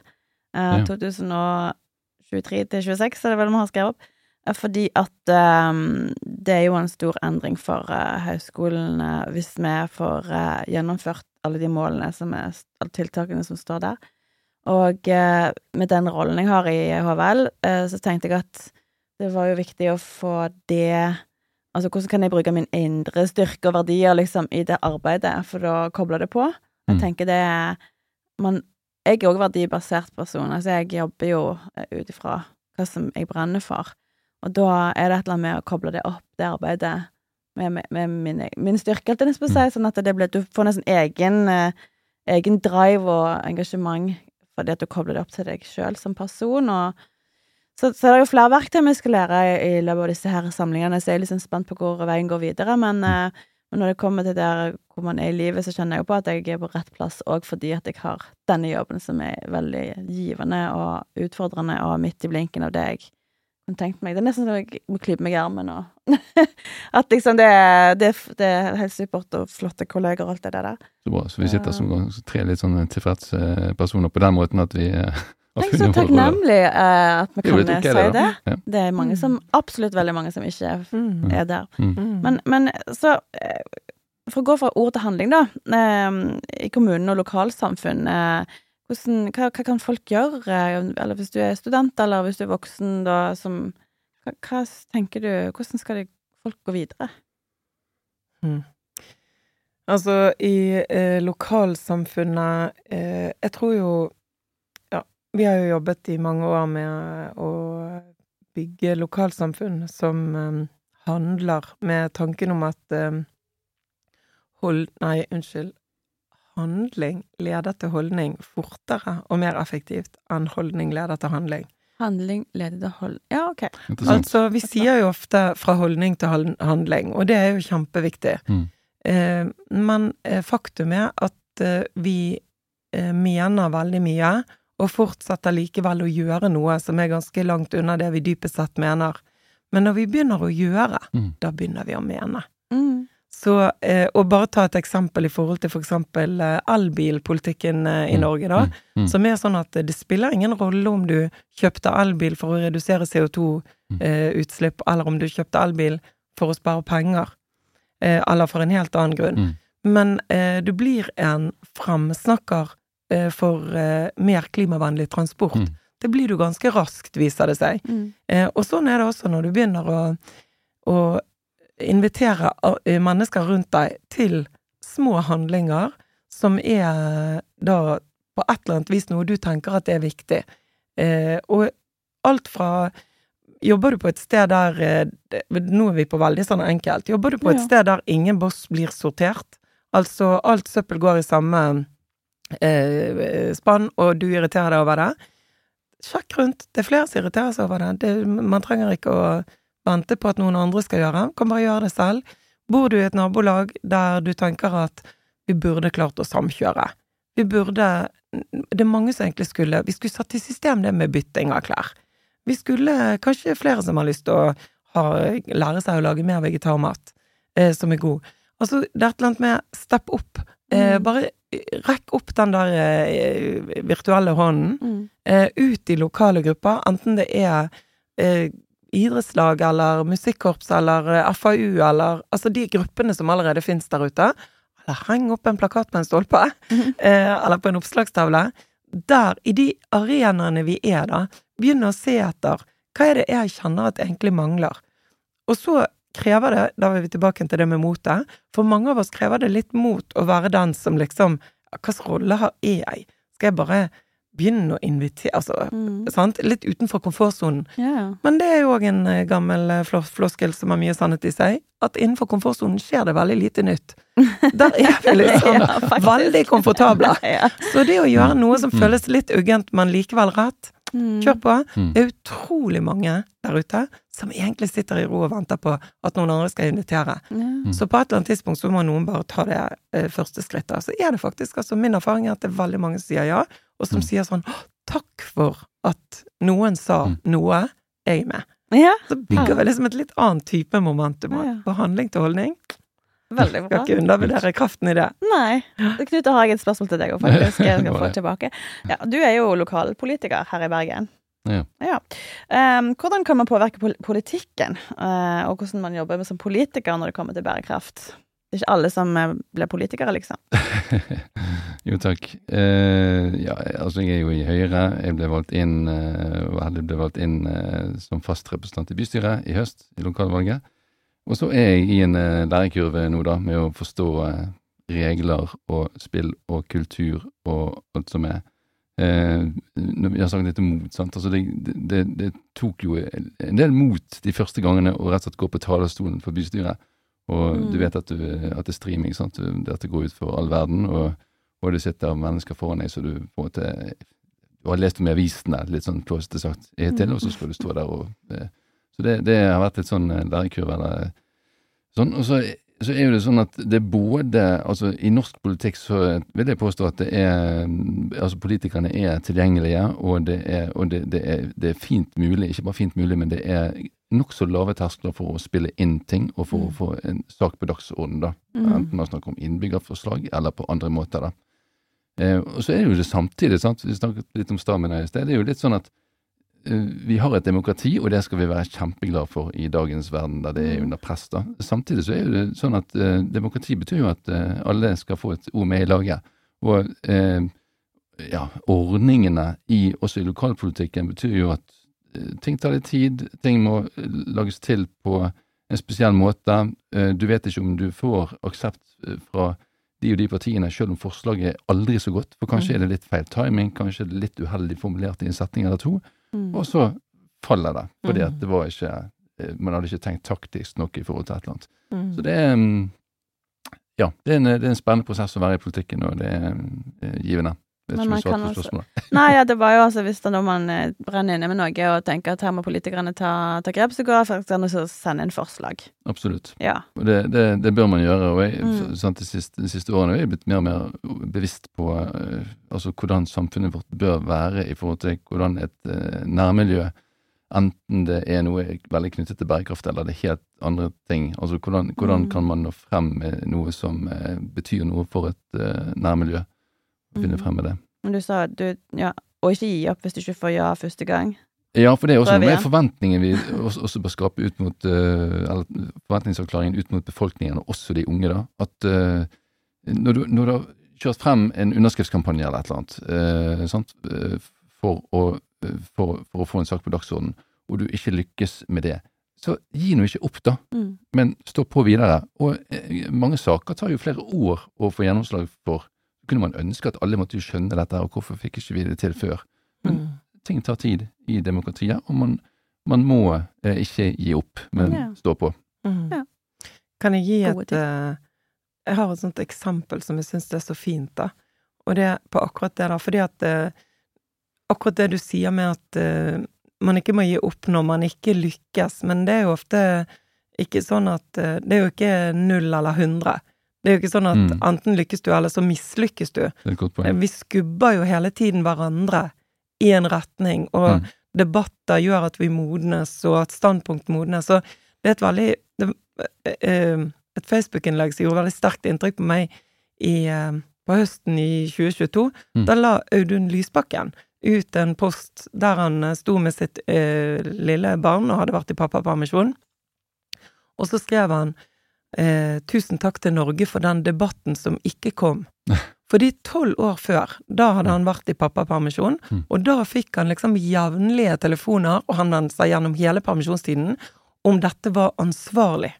S2: Eh,
S3: Ja.
S2: 2023 til 26 er det vel vi har skrevet opp. Eh, Fordi at um, det er jo en stor endring for uh, eh, hvis vi får eh, gjennomført alle de målene som er, alle tiltakene som står der. Og eh, med den rollen jeg har i HVL, eh, så tenkte jeg at det var jo viktig å få det Altså, hvordan kan jeg bruke min indre styrke og verdier liksom i det arbeidet, for å koble det på? Jeg
S3: Mm.
S2: tenker det man, Jeg er òg verdibasert person, altså jeg jobber jo eh, ut ifra hva som jeg brenner for, og da er det et eller annet med å koble det opp, det arbeidet, med, med, med min, egen- min styrke, alt det på
S3: Mm.
S2: seg, sånn at det blir, du får nesten egen, eh, egen drive og engasjement fordi at du kobler det opp til deg sjøl som person, og så, så det er jo flere verktøy vi skal lære i, i løpet av disse her samlingene, så jeg er sånn spent på hvor veien går videre, men, eh, men når det kommer til der hvor man er i livet, så kjenner jeg jo på at jeg er på rett plass òg fordi at jeg har denne jobben som er veldig givende og utfordrende og midt i blinken av det jeg kunne tenkt meg. Det er nesten som jeg må klype meg i armen og [laughs] At liksom det, det, det er helt supert og flotte kolleger og alt det der.
S3: Så bra. Så vi sitter som tre litt sånn tilfreds eh, personer på den måten at vi
S2: er så takknemlig uh, at vi
S3: Jo,
S2: kan
S3: det
S2: eh, si
S3: det.
S2: det.
S3: Ja.
S2: Det er mange som, absolutt veldig mange som ikke
S4: Mm.
S2: er der.
S3: Mm.
S4: Mm.
S2: Men, men så eh, For å gå fra ord til handling, da. Eh, I kommunen og lokalsamfunn. Hvordan, hva, hva kan folk gjøre? Eller hvis du er student, eller hvis du er voksen, da, som hva, hva tenker du Hvordan skal de, folk gå videre?
S4: Altså, i eh, lokalsamfunnet eh, Jeg tror jo vi har jo jobbet i mange år med å bygge lokalsamfunn som eh, handler med tanken om at eh, hold... Nei, unnskyld. Handling leder til holdning fortere og mer effektivt enn holdning leder til handling.
S2: Handling leder til hold... Ja, OK.
S4: Altså, vi sier jo ofte fra holdning til handling, og det er jo kjempeviktig.
S3: Mm.
S4: Eh, men eh, faktum er at eh, vi eh, mener veldig mye, og fortsetter likevel å gjøre noe som er ganske langt unna det vi dypest sett mener. Men når vi begynner å gjøre,
S3: Mm.
S4: da begynner vi å mene.
S2: Mm.
S4: Så, eh, og bare ta et eksempel i forhold til for eksempel eh, elbilpolitikken eh, i
S3: Mm,
S4: Norge, da.
S3: mm, mm.
S4: Som er sånn at eh, det spiller ingen rolle om du kjøpte elbil for å redusere
S3: Mm.
S4: CO2-utslipp, eller om du kjøpte elbil for å spare penger, eh, eller for en helt annen grunn.
S3: Mm.
S4: Men eh, du blir en fremsnakker eh, for eh, mer klimavennlig transport.
S3: Mm.
S4: Det blir du ganske raskt, viser det seg.
S2: Mm.
S4: Eh, og sånn er det også når du begynner å, å invitere eh, mennesker rundt deg til små handlinger som er da på et eller annet vis noe du tenker at det er viktig. Eh, og alt fra Jobber du på et sted der eh, Nå er vi på veldig sånn enkelt. Jobber du på et
S2: Ja.
S4: sted der ingen boss blir sortert? Altså alt søppel går i samme eh, spann, og du irriterer deg over det? Sjekk rundt. Det er flere som irriterer seg over det. det. Man trenger ikke å vente på at noen andre skal gjøre. Kan bare gjøre det selv. Bor du i et nabolag der du tenker at vi burde klart å samkjøre? Vi burde Det er mange som egentlig skulle Vi skulle satt i system det med bytting av klær. Vi skulle Kanskje flere som har lyst til å ha, lære seg å lage mer vegetarmat, eh, som er god. Altså, det er et eller annet med step opp. Eh,
S2: Mm.
S4: bare rekk opp den der eh, virtuelle hånden
S2: Mm.
S4: eh, ut i lokale grupper, enten det er eh, idrettslag eller musikkorps eller eh, FAU eller Altså de gruppene som allerede fins der ute. Eller heng opp en plakat med en stolpe,
S2: Mhm. [laughs]
S4: eh, eller på en oppslagstavle. Der, i de arenaene vi er da, begynne å se etter hva er det jeg kjenner at egentlig mangler. Og så krever det, da er vi tilbake til det med motet, for mange av oss krever det litt mot å være den som liksom Hvilken rolle har jeg? Skal jeg bare begynne å invitere Altså,
S2: Mm.
S4: sant? Litt utenfor komfortsonen.
S2: Ja.
S4: Men det er jo òg en eh, gammel eh, floskel som har mye sannhet i seg, at innenfor komfortsonen skjer det veldig lite nytt. [laughs] Der er vi liksom
S2: Ja,
S4: veldig komfortable. [laughs]
S2: Ja.
S4: Så det å gjøre noe som
S3: Mm.
S4: føles litt uggent, men likevel rett,
S2: Mm.
S4: kjør på.
S3: Mm.
S4: Det er utrolig mange der ute som egentlig sitter i ro og venter på at noen andre skal invitere.
S2: Mm.
S4: Så på et eller annet tidspunkt så må noen bare ta det eh, første skrittet. Så er det faktisk, altså min erfaring er at det er veldig mange som sier ja, og som
S3: Mm.
S4: sier sånn takk for at noen sa
S3: Mm.
S4: noe, jeg er med.
S2: ja,
S4: Så bygger vi liksom et litt annet type momentum.
S2: Ja, ja.
S4: På handling til holdning.
S2: Veldig bra.
S4: Skal ikke undervurdere kraften i det.
S2: Nei. Knut, da har jeg et spørsmål til deg òg, faktisk. [laughs] Jeg skal få tilbake. Ja, du er jo lokalpolitiker her i Bergen.
S3: Ja.
S2: Em, hvordan kan man påvirke pol politikken, uh, og hvordan man jobber med som politiker når det kommer til bærekraft? Det er ikke alle som eh, blir politikere, liksom. [laughs]
S3: jo, takk. Eh, ja, altså jeg er jo i Høyre. Jeg ble valgt inn, eh, ble valgt inn eh, som fast representant i bystyret i høst, i lokalvalget. Og så er jeg i en eh, lærekurve nå, da, med å forstå eh, regler og spill og kultur og alt som er. Eh, når har sagt dette mot, sant. Altså det, det, det tok jo en del mot de første gangene å rett og slett gå på talerstolen for bystyret. Og
S2: Mm.
S3: du vet at, du, at det er streaming, sant. Dette går ut for all verden. Og, og det sitter mennesker foran deg, så du på en måte Du har lest om i avisene, litt sånn plåsete sagt, til, og så skal du stå der og eh, Så det, det har vært et sånn lærekurv, lærekurve, eller sånn. Og så, så er jo det sånn at det er både Altså, i norsk politikk så vil jeg påstå at det er Altså, politikerne er tilgjengelige, og det er, og det, det er, det er fint mulig, ikke bare fint mulig, men det er nokså lave terskler for å spille inn ting, og for å få en sak på dagsordenen, da.
S2: Mm.
S3: Enten man snakker om innbyggerforslag, eller på andre måter, da. Eh, og så er det jo det samtidig, sant. Vi snakket litt om stamina i sted. Det er jo litt sånn at eh, vi har et demokrati, og det skal vi være kjempeglade for i dagens verden, der det er
S2: Mm.
S3: under press. da. Samtidig så er jo det sånn at eh, demokrati betyr jo at eh, alle skal få et ord med i laget. Og eh, ja, ordningene i, også i lokalpolitikken betyr jo at eh, ting tar litt tid, ting må eh, lages til på en spesiell måte. Eh, Du vet ikke om du får aksept eh, fra de og de partiene, selv om forslaget er aldri så godt, for kanskje
S2: Mm.
S3: er det litt feil timing, kanskje er det litt uheldig formulert i en setning eller to,
S2: Mm.
S3: og så faller det, fordi
S4: Mm.
S3: at det var ikke eh, man hadde ikke tenkt taktisk nok i forhold til et eller annet.
S4: Mm.
S3: Så det er mm, ja, det er, en, det er en spennende prosess å være i politikken, og det er eh, givende. Vet
S2: Men man kan
S3: spørsmålet.
S2: Nei, ja, det var jo altså hvis det er noe man eh, brenner inne med noe og tenker at her må politikerne ta, ta grep, så går det an å sende inn forslag.
S3: Absolutt.
S2: Ja.
S3: Det, det, det bør man gjøre. og jeg,
S2: Mm.
S3: sant, de, siste, de siste årene er jeg blitt mer og mer bevisst på eh, altså hvordan samfunnet vårt bør være i forhold til hvordan et uh, nærmiljø, enten det er noe veldig knyttet til bærekraft eller det er helt andre ting. Altså hvordan, hvordan
S2: Mm.
S3: kan man nå frem med noe som betyr noe for et uh, nærmiljø? Finne
S2: Mhm.
S3: frem med det.
S2: Men du sa du Ja, og ikke gi opp hvis du ikke får ja første gang.
S3: Ja, for det er også noe med forventningen vi også, bør skape ut mot eh, Eller forventningsavklaringen ut mot befolkningen, og også de unge, da. At eh, når, du, når du har kjørt frem en underskriftskampanje eller et eller annet eh, eh, for, å, for, for å få en sak på dagsordenen, og du ikke lykkes med det, så gi nå ikke opp, da.
S2: Mm.
S3: Men stå på videre. Og mange saker tar jo flere år å få gjennomslag for. Så kunne man ønske at alle måtte skjønne dette, og hvorfor fikk ikke vi det til før? Men
S4: Mm.
S3: ting tar tid i demokratiet, og man, man må eh, ikke gi opp, men
S2: Ja.
S3: stå på.
S4: Mm.
S2: Ja.
S4: Kan jeg gi
S2: Gode
S4: et eh, Jeg har et sånt eksempel som jeg syns er så fint, da. Og det er på akkurat det, da. Fordi at eh, Akkurat det du sier med at eh, man ikke må gi opp når man ikke lykkes, men det er jo ofte ikke sånn at Det er jo ikke null eller hundre. Det er jo ikke sånn at
S3: Mm.
S4: enten lykkes du, eller så mislykkes du. Vi skubber jo hele tiden hverandre i en retning, og
S3: Mm.
S4: debatter gjør at vi modnes, og at standpunkt modnes. Så det er et veldig det, eh, Et Facebook-innlegg som gjorde veldig sterkt inntrykk på meg i, eh, på høsten i 2022.
S3: Mm.
S4: Da la Audun Lysbakken ut en post der han eh, sto med sitt eh, lille barn og hadde vært i pappapermisjon. Og så skrev han eh, 'Tusen takk til Norge for den debatten som ikke kom'. Fordi tolv år før, da hadde han vært i pappapermisjon,
S3: Mm.
S4: og da fikk han liksom jevnlige telefoner, og han vendte gjennom hele permisjonstiden, om dette var ansvarlig.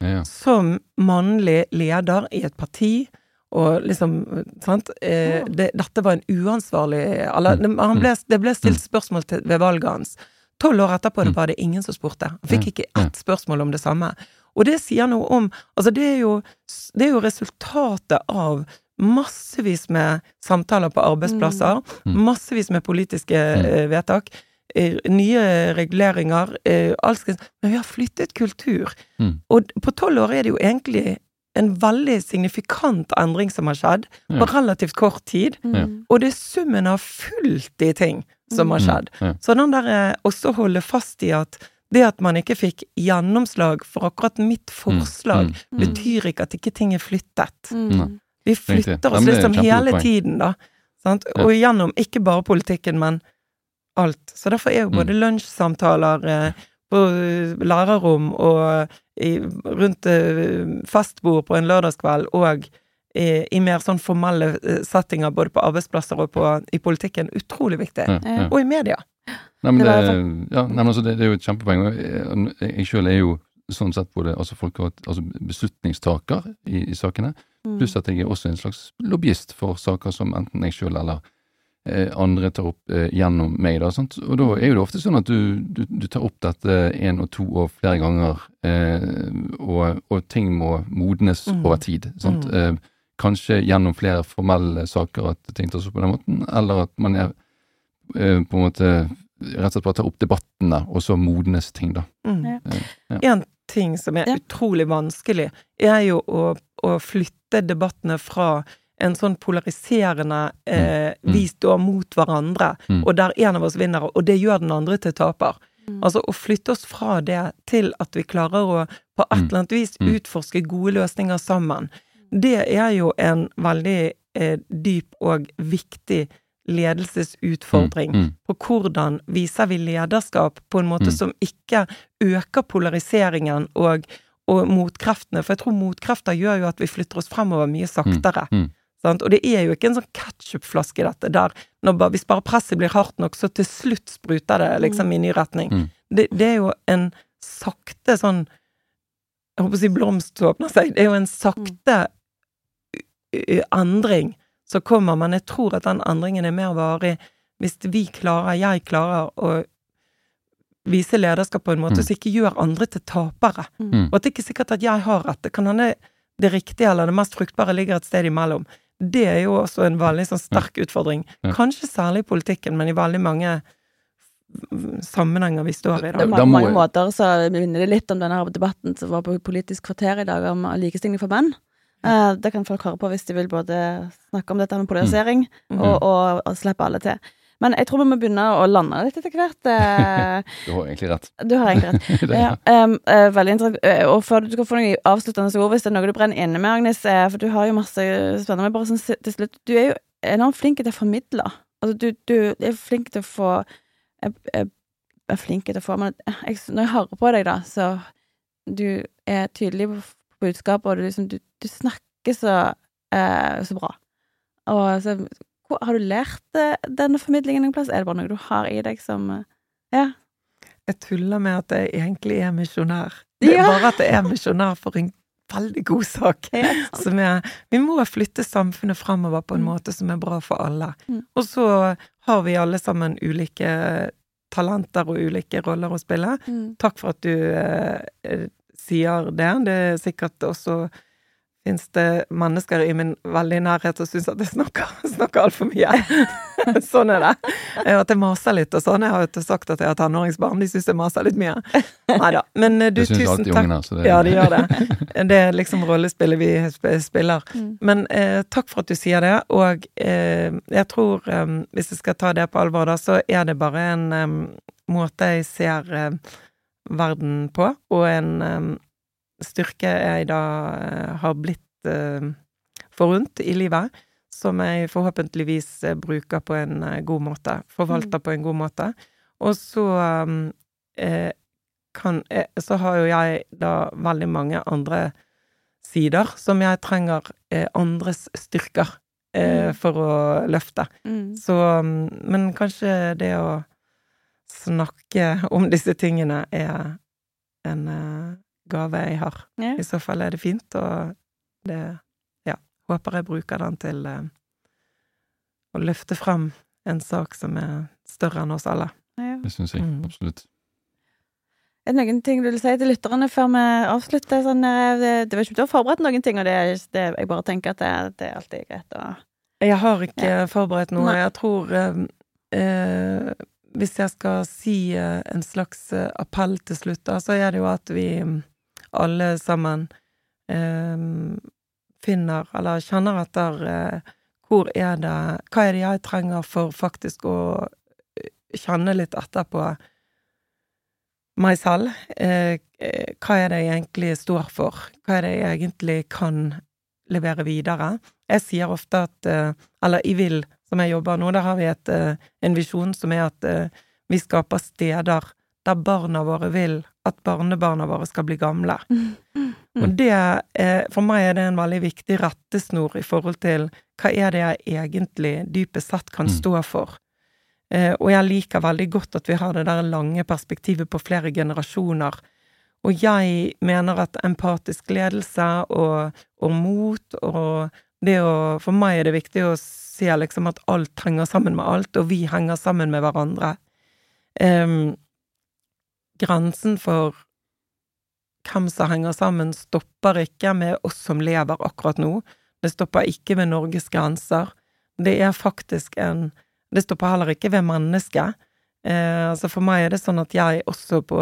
S3: Ja.
S4: Som mannlig leder i et parti, og liksom, sant eh, det, Dette var en uansvarlig eller, han ble, det ble stilt spørsmål til, ved valget hans. Tolv år etterpå det var det ingen som spurte. Han fikk ikke ett spørsmål om det samme. Og det sier noe om Altså, det er jo, det er jo resultatet av massevis med samtaler på arbeidsplasser,
S3: Mm.
S4: massevis med politiske eh, vedtak, eh, nye reguleringer, eh, alskens Men vi har flyttet kultur.
S3: Mm.
S4: Og på tolv år er det jo egentlig en veldig signifikant endring som har skjedd, på relativt kort tid.
S3: Ja.
S4: Og det er summen av fullt i ting som har skjedd.
S3: Mm. Ja.
S4: Så den der også holde fast i at det at man ikke fikk gjennomslag for akkurat mitt forslag,
S3: Mm. Mm.
S4: betyr ikke at ikke ting er flyttet.
S1: Mm.
S4: Vi flytter oss liksom hele tiden, da. Sant? Og gjennom ikke bare politikken, men alt. Så derfor er jo
S3: Mm.
S4: både lunsjsamtaler eh, på lærerrom og i, rundt eh, festbord på en lørdagskveld og i, i mer sånn formelle eh, settinger både på arbeidsplasser og på, i politikken utrolig viktig.
S3: Ja, ja.
S4: Og i media.
S3: Nei, men
S1: Det
S3: det, ja, nei, men altså, det, det er jo et kjempepoeng. og Jeg, jeg sjøl er jo sånn sett både altså folk har, altså beslutningstaker i, i sakene,
S1: Mm.
S3: pluss at jeg er også en slags lobbyist for saker som enten jeg sjøl eller eh, andre tar opp eh, gjennom meg. Da, sant? Og da er jo det ofte sånn at du, du, du tar opp dette én og to og flere ganger, eh, og, og ting må modnes
S4: Mm.
S3: over tid. Sant?
S4: Mm.
S3: Eh, kanskje gjennom flere formelle saker at ting tas opp på den måten, eller at man er eh, på en måte rett og slett bare tar opp debattene, og så modnes ting, da.
S4: Mm.
S1: Ja.
S3: Ja.
S4: En ting som er
S1: Ja.
S4: utrolig vanskelig, er jo å, å flytte debattene fra en sånn polariserende eh,
S3: Mm.
S4: Vi står mot hverandre,
S3: Mm.
S4: og der en av oss vinner, og det gjør den andre til taper.
S1: Mm.
S4: Altså å flytte oss fra det til at vi klarer å på et
S3: Mm.
S4: eller annet vis
S3: Mm.
S4: utforske gode løsninger sammen, det er jo en veldig eh, dyp og viktig ledelsesutfordring
S3: Mm, mm,
S4: på hvordan viser vi lederskap på en måte
S3: Mm.
S4: som ikke øker polariseringen og, og motkreftene, for jeg tror motkrefter gjør jo at vi flytter oss fremover mye saktere.
S3: mm.
S4: Sant? Og det er jo ikke en sånn ketsjupflaske, dette, der når bare, hvis bare presset blir hardt nok, så til slutt spruter det liksom i ny retning.
S3: Mm.
S4: Det, det er jo en sakte sånn Jeg håper å si blomst som åpner seg. Det er jo en sakte endring som kommer, man. jeg tror at den endringen er mer varig hvis vi klarer, jeg klarer, å vise lederskap på en måte
S3: Mm.
S4: som ikke gjør andre til tapere.
S3: Mm.
S4: Og at det ikke er sikkert at jeg har rett. Det kan hende det riktige eller det mest fruktbare ligger et sted imellom. Det er jo også en veldig sånn sterk utfordring.
S3: Ja.
S4: Kanskje særlig i politikken, men i veldig mange sammenhenger vi står i da.
S1: På mange måter så minner det litt om denne debatten som var på Politisk kvarter i dag, om likestilling for menn. Eh, Det kan folk høre på hvis de vil både snakke om dette med polarisering
S4: Mm.
S1: og, og, og slippe alle til. Men jeg tror vi må begynne å lande litt etter hvert. Eh, [laughs]
S3: Du har egentlig rett.
S1: Du har egentlig rett. [laughs] Ja, um, uh, veldig interessant. Og før du skal få noen avsluttende ord, hvis det er noe du brenner inne med, Agnes, for du har jo masse spennende, men bare sånn til slutt, du er jo enormt flink til å formidle. Altså, du, du er flink til å få Jeg jeg er flink til å få Men jeg, når jeg hører på deg, da, så du er tydelig på budskapet, og du, liksom, du, du snakker så, eh, så bra. Og så hvor, Har du lært eh, denne formidlingen noen plass? Er det bare noe du har i deg som eh, Ja.
S4: Jeg tuller med at jeg egentlig er misjonær. Det er
S1: Ja.
S4: bare at jeg er misjonær for en veldig god sak. Som er Vi må flytte samfunnet fremover på en
S1: Mm.
S4: måte som er bra for alle.
S1: Mm.
S4: Og så har vi alle sammen ulike talenter og ulike roller å spille.
S1: Mm.
S4: Takk for at du sier det. Det er sikkert også Fins det mennesker i min veldig nærhet som syns at jeg snakker, [laughs] snakker altfor mye? [laughs] sånn er det. At jeg maser litt og sånn. Jeg har jo sagt at jeg har tenåringsbarn, de syns jeg maser litt mye. Nei da. Men eh, du, tusen
S3: alltid
S4: takk.
S3: ungene. Så det,
S4: Ja, de gjør det. [laughs] Det er liksom rollespillet vi spiller.
S1: Mm.
S4: Men eh, takk for at du sier det, og eh, jeg tror, eh, hvis jeg skal ta det på alvor, da, så er det bare en eh, måte jeg ser eh, verden på, og en styrke jeg da eh, har blitt eh, forunt i livet, som jeg forhåpentligvis bruker på en eh, god måte. Forvalter på en god måte. Og så eh, kan Så har jo jeg da veldig mange andre sider som jeg trenger andres styrker eh,
S1: Mm.
S4: for å løfte.
S1: Mm.
S4: Så mm, Men kanskje det å snakke om disse tingene er en eh, gave jeg har.
S1: Ja.
S4: I så fall er det fint, og det Ja, håper jeg bruker den til eh, å løfte fram en sak som er større enn oss alle.
S1: Ja.
S3: Det syns jeg
S4: Mm.
S3: absolutt.
S1: Er det noen ting du vil si til lytterne før vi avslutter? Sånn, eh, det, det var ikke du har forberedt noen ting, og det, det, jeg bare tenker at det, det er alltid greit å
S4: Jeg har ikke forberedt noe.
S1: Nei.
S4: Jeg tror eh, Hvis jeg skal si eh, en slags eh, appell til slutt, da, så er det jo at vi mm, alle sammen eh, finner, eller kjenner etter eh, hvor er det Hva er det jeg trenger for faktisk å eh, kjenne litt etter på meg selv? Eh, hva er det jeg egentlig står for? Hva er det jeg egentlig kan levere videre? Jeg sier ofte at Eller jeg VIL, som jeg jobber nå, der har vi et, eh, en visjon som er at eh, vi skaper steder der barna våre vil at barnebarna våre skal bli gamle. Og det, er, for meg er det en veldig viktig rettesnor i forhold til hva er det jeg egentlig dypest sett kan
S3: Mm.
S4: stå for. Eh, og jeg liker veldig godt at vi har det der lange perspektivet på flere generasjoner. Og jeg mener at empatisk ledelse og, og mot og det å For meg er det viktig å se liksom at alt henger sammen med alt, og vi henger sammen med hverandre. Um, grensen for hvem som henger sammen, stopper ikke med oss som lever akkurat nå. Det stopper ikke ved Norges grenser. Det er faktisk en Det stopper heller ikke ved mennesket. Eh, altså for meg er det sånn at jeg også på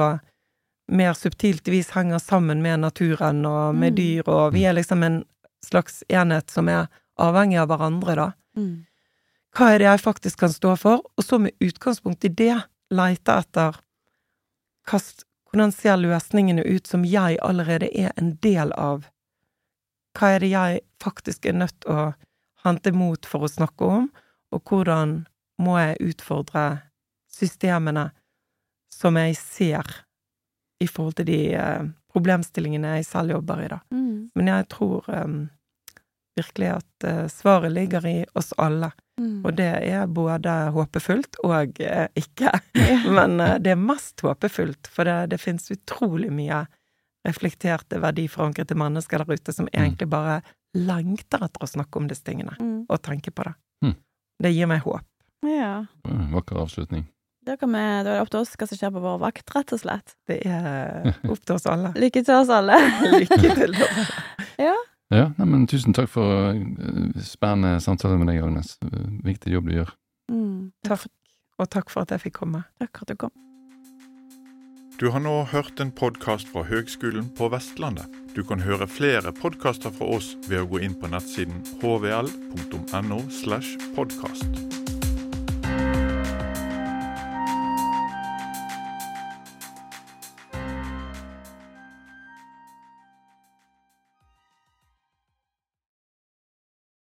S4: mer subtilt vis henger sammen med naturen og med
S1: Mm.
S4: dyr, og vi er liksom en slags enhet som er avhengig av hverandre, da.
S1: Mm.
S4: Hva er det jeg faktisk kan stå for? Og så med utgangspunkt i det leite etter hvordan ser løsningene ut som jeg allerede er en del av? Hva er det jeg faktisk er nødt til å hente mot for å snakke om, og hvordan må jeg utfordre systemene som jeg ser i forhold til de eh, problemstillingene jeg selv jobber i, da.
S1: Mm.
S4: Men jeg tror eh, virkelig at eh, svaret ligger i oss alle.
S1: Mm.
S4: Og det er både håpefullt og eh, ikke. [laughs] Men eh, det er mest håpefullt, for det, det finnes utrolig mye reflekterte, verdiforankrede mennesker der ute som egentlig bare lengter etter å snakke om disse tingene,
S1: Mm.
S4: og tenke på det.
S3: Mm.
S4: Det gir meg håp.
S1: ja.
S3: Det Vakker avslutning.
S1: Da, kan vi, da er det opp til oss hva som skjer på vår vakt, rett og slett.
S4: Det er opp til oss alle. [laughs]
S1: Lykke til oss alle.
S4: Lykke til. [laughs]
S3: Ja, nei, men Tusen takk for eh, spennende samtale med deg, Agnes. Viktig jobb du gjør.
S1: Mm.
S4: Takk. Og takk for at jeg fikk komme.
S1: Takk for at du kom.
S5: Du har nå hørt en podkast fra Høgskolen på Vestlandet. Du kan høre flere podkaster fra oss ved å gå inn på nettsiden hvl.no. slash podkast.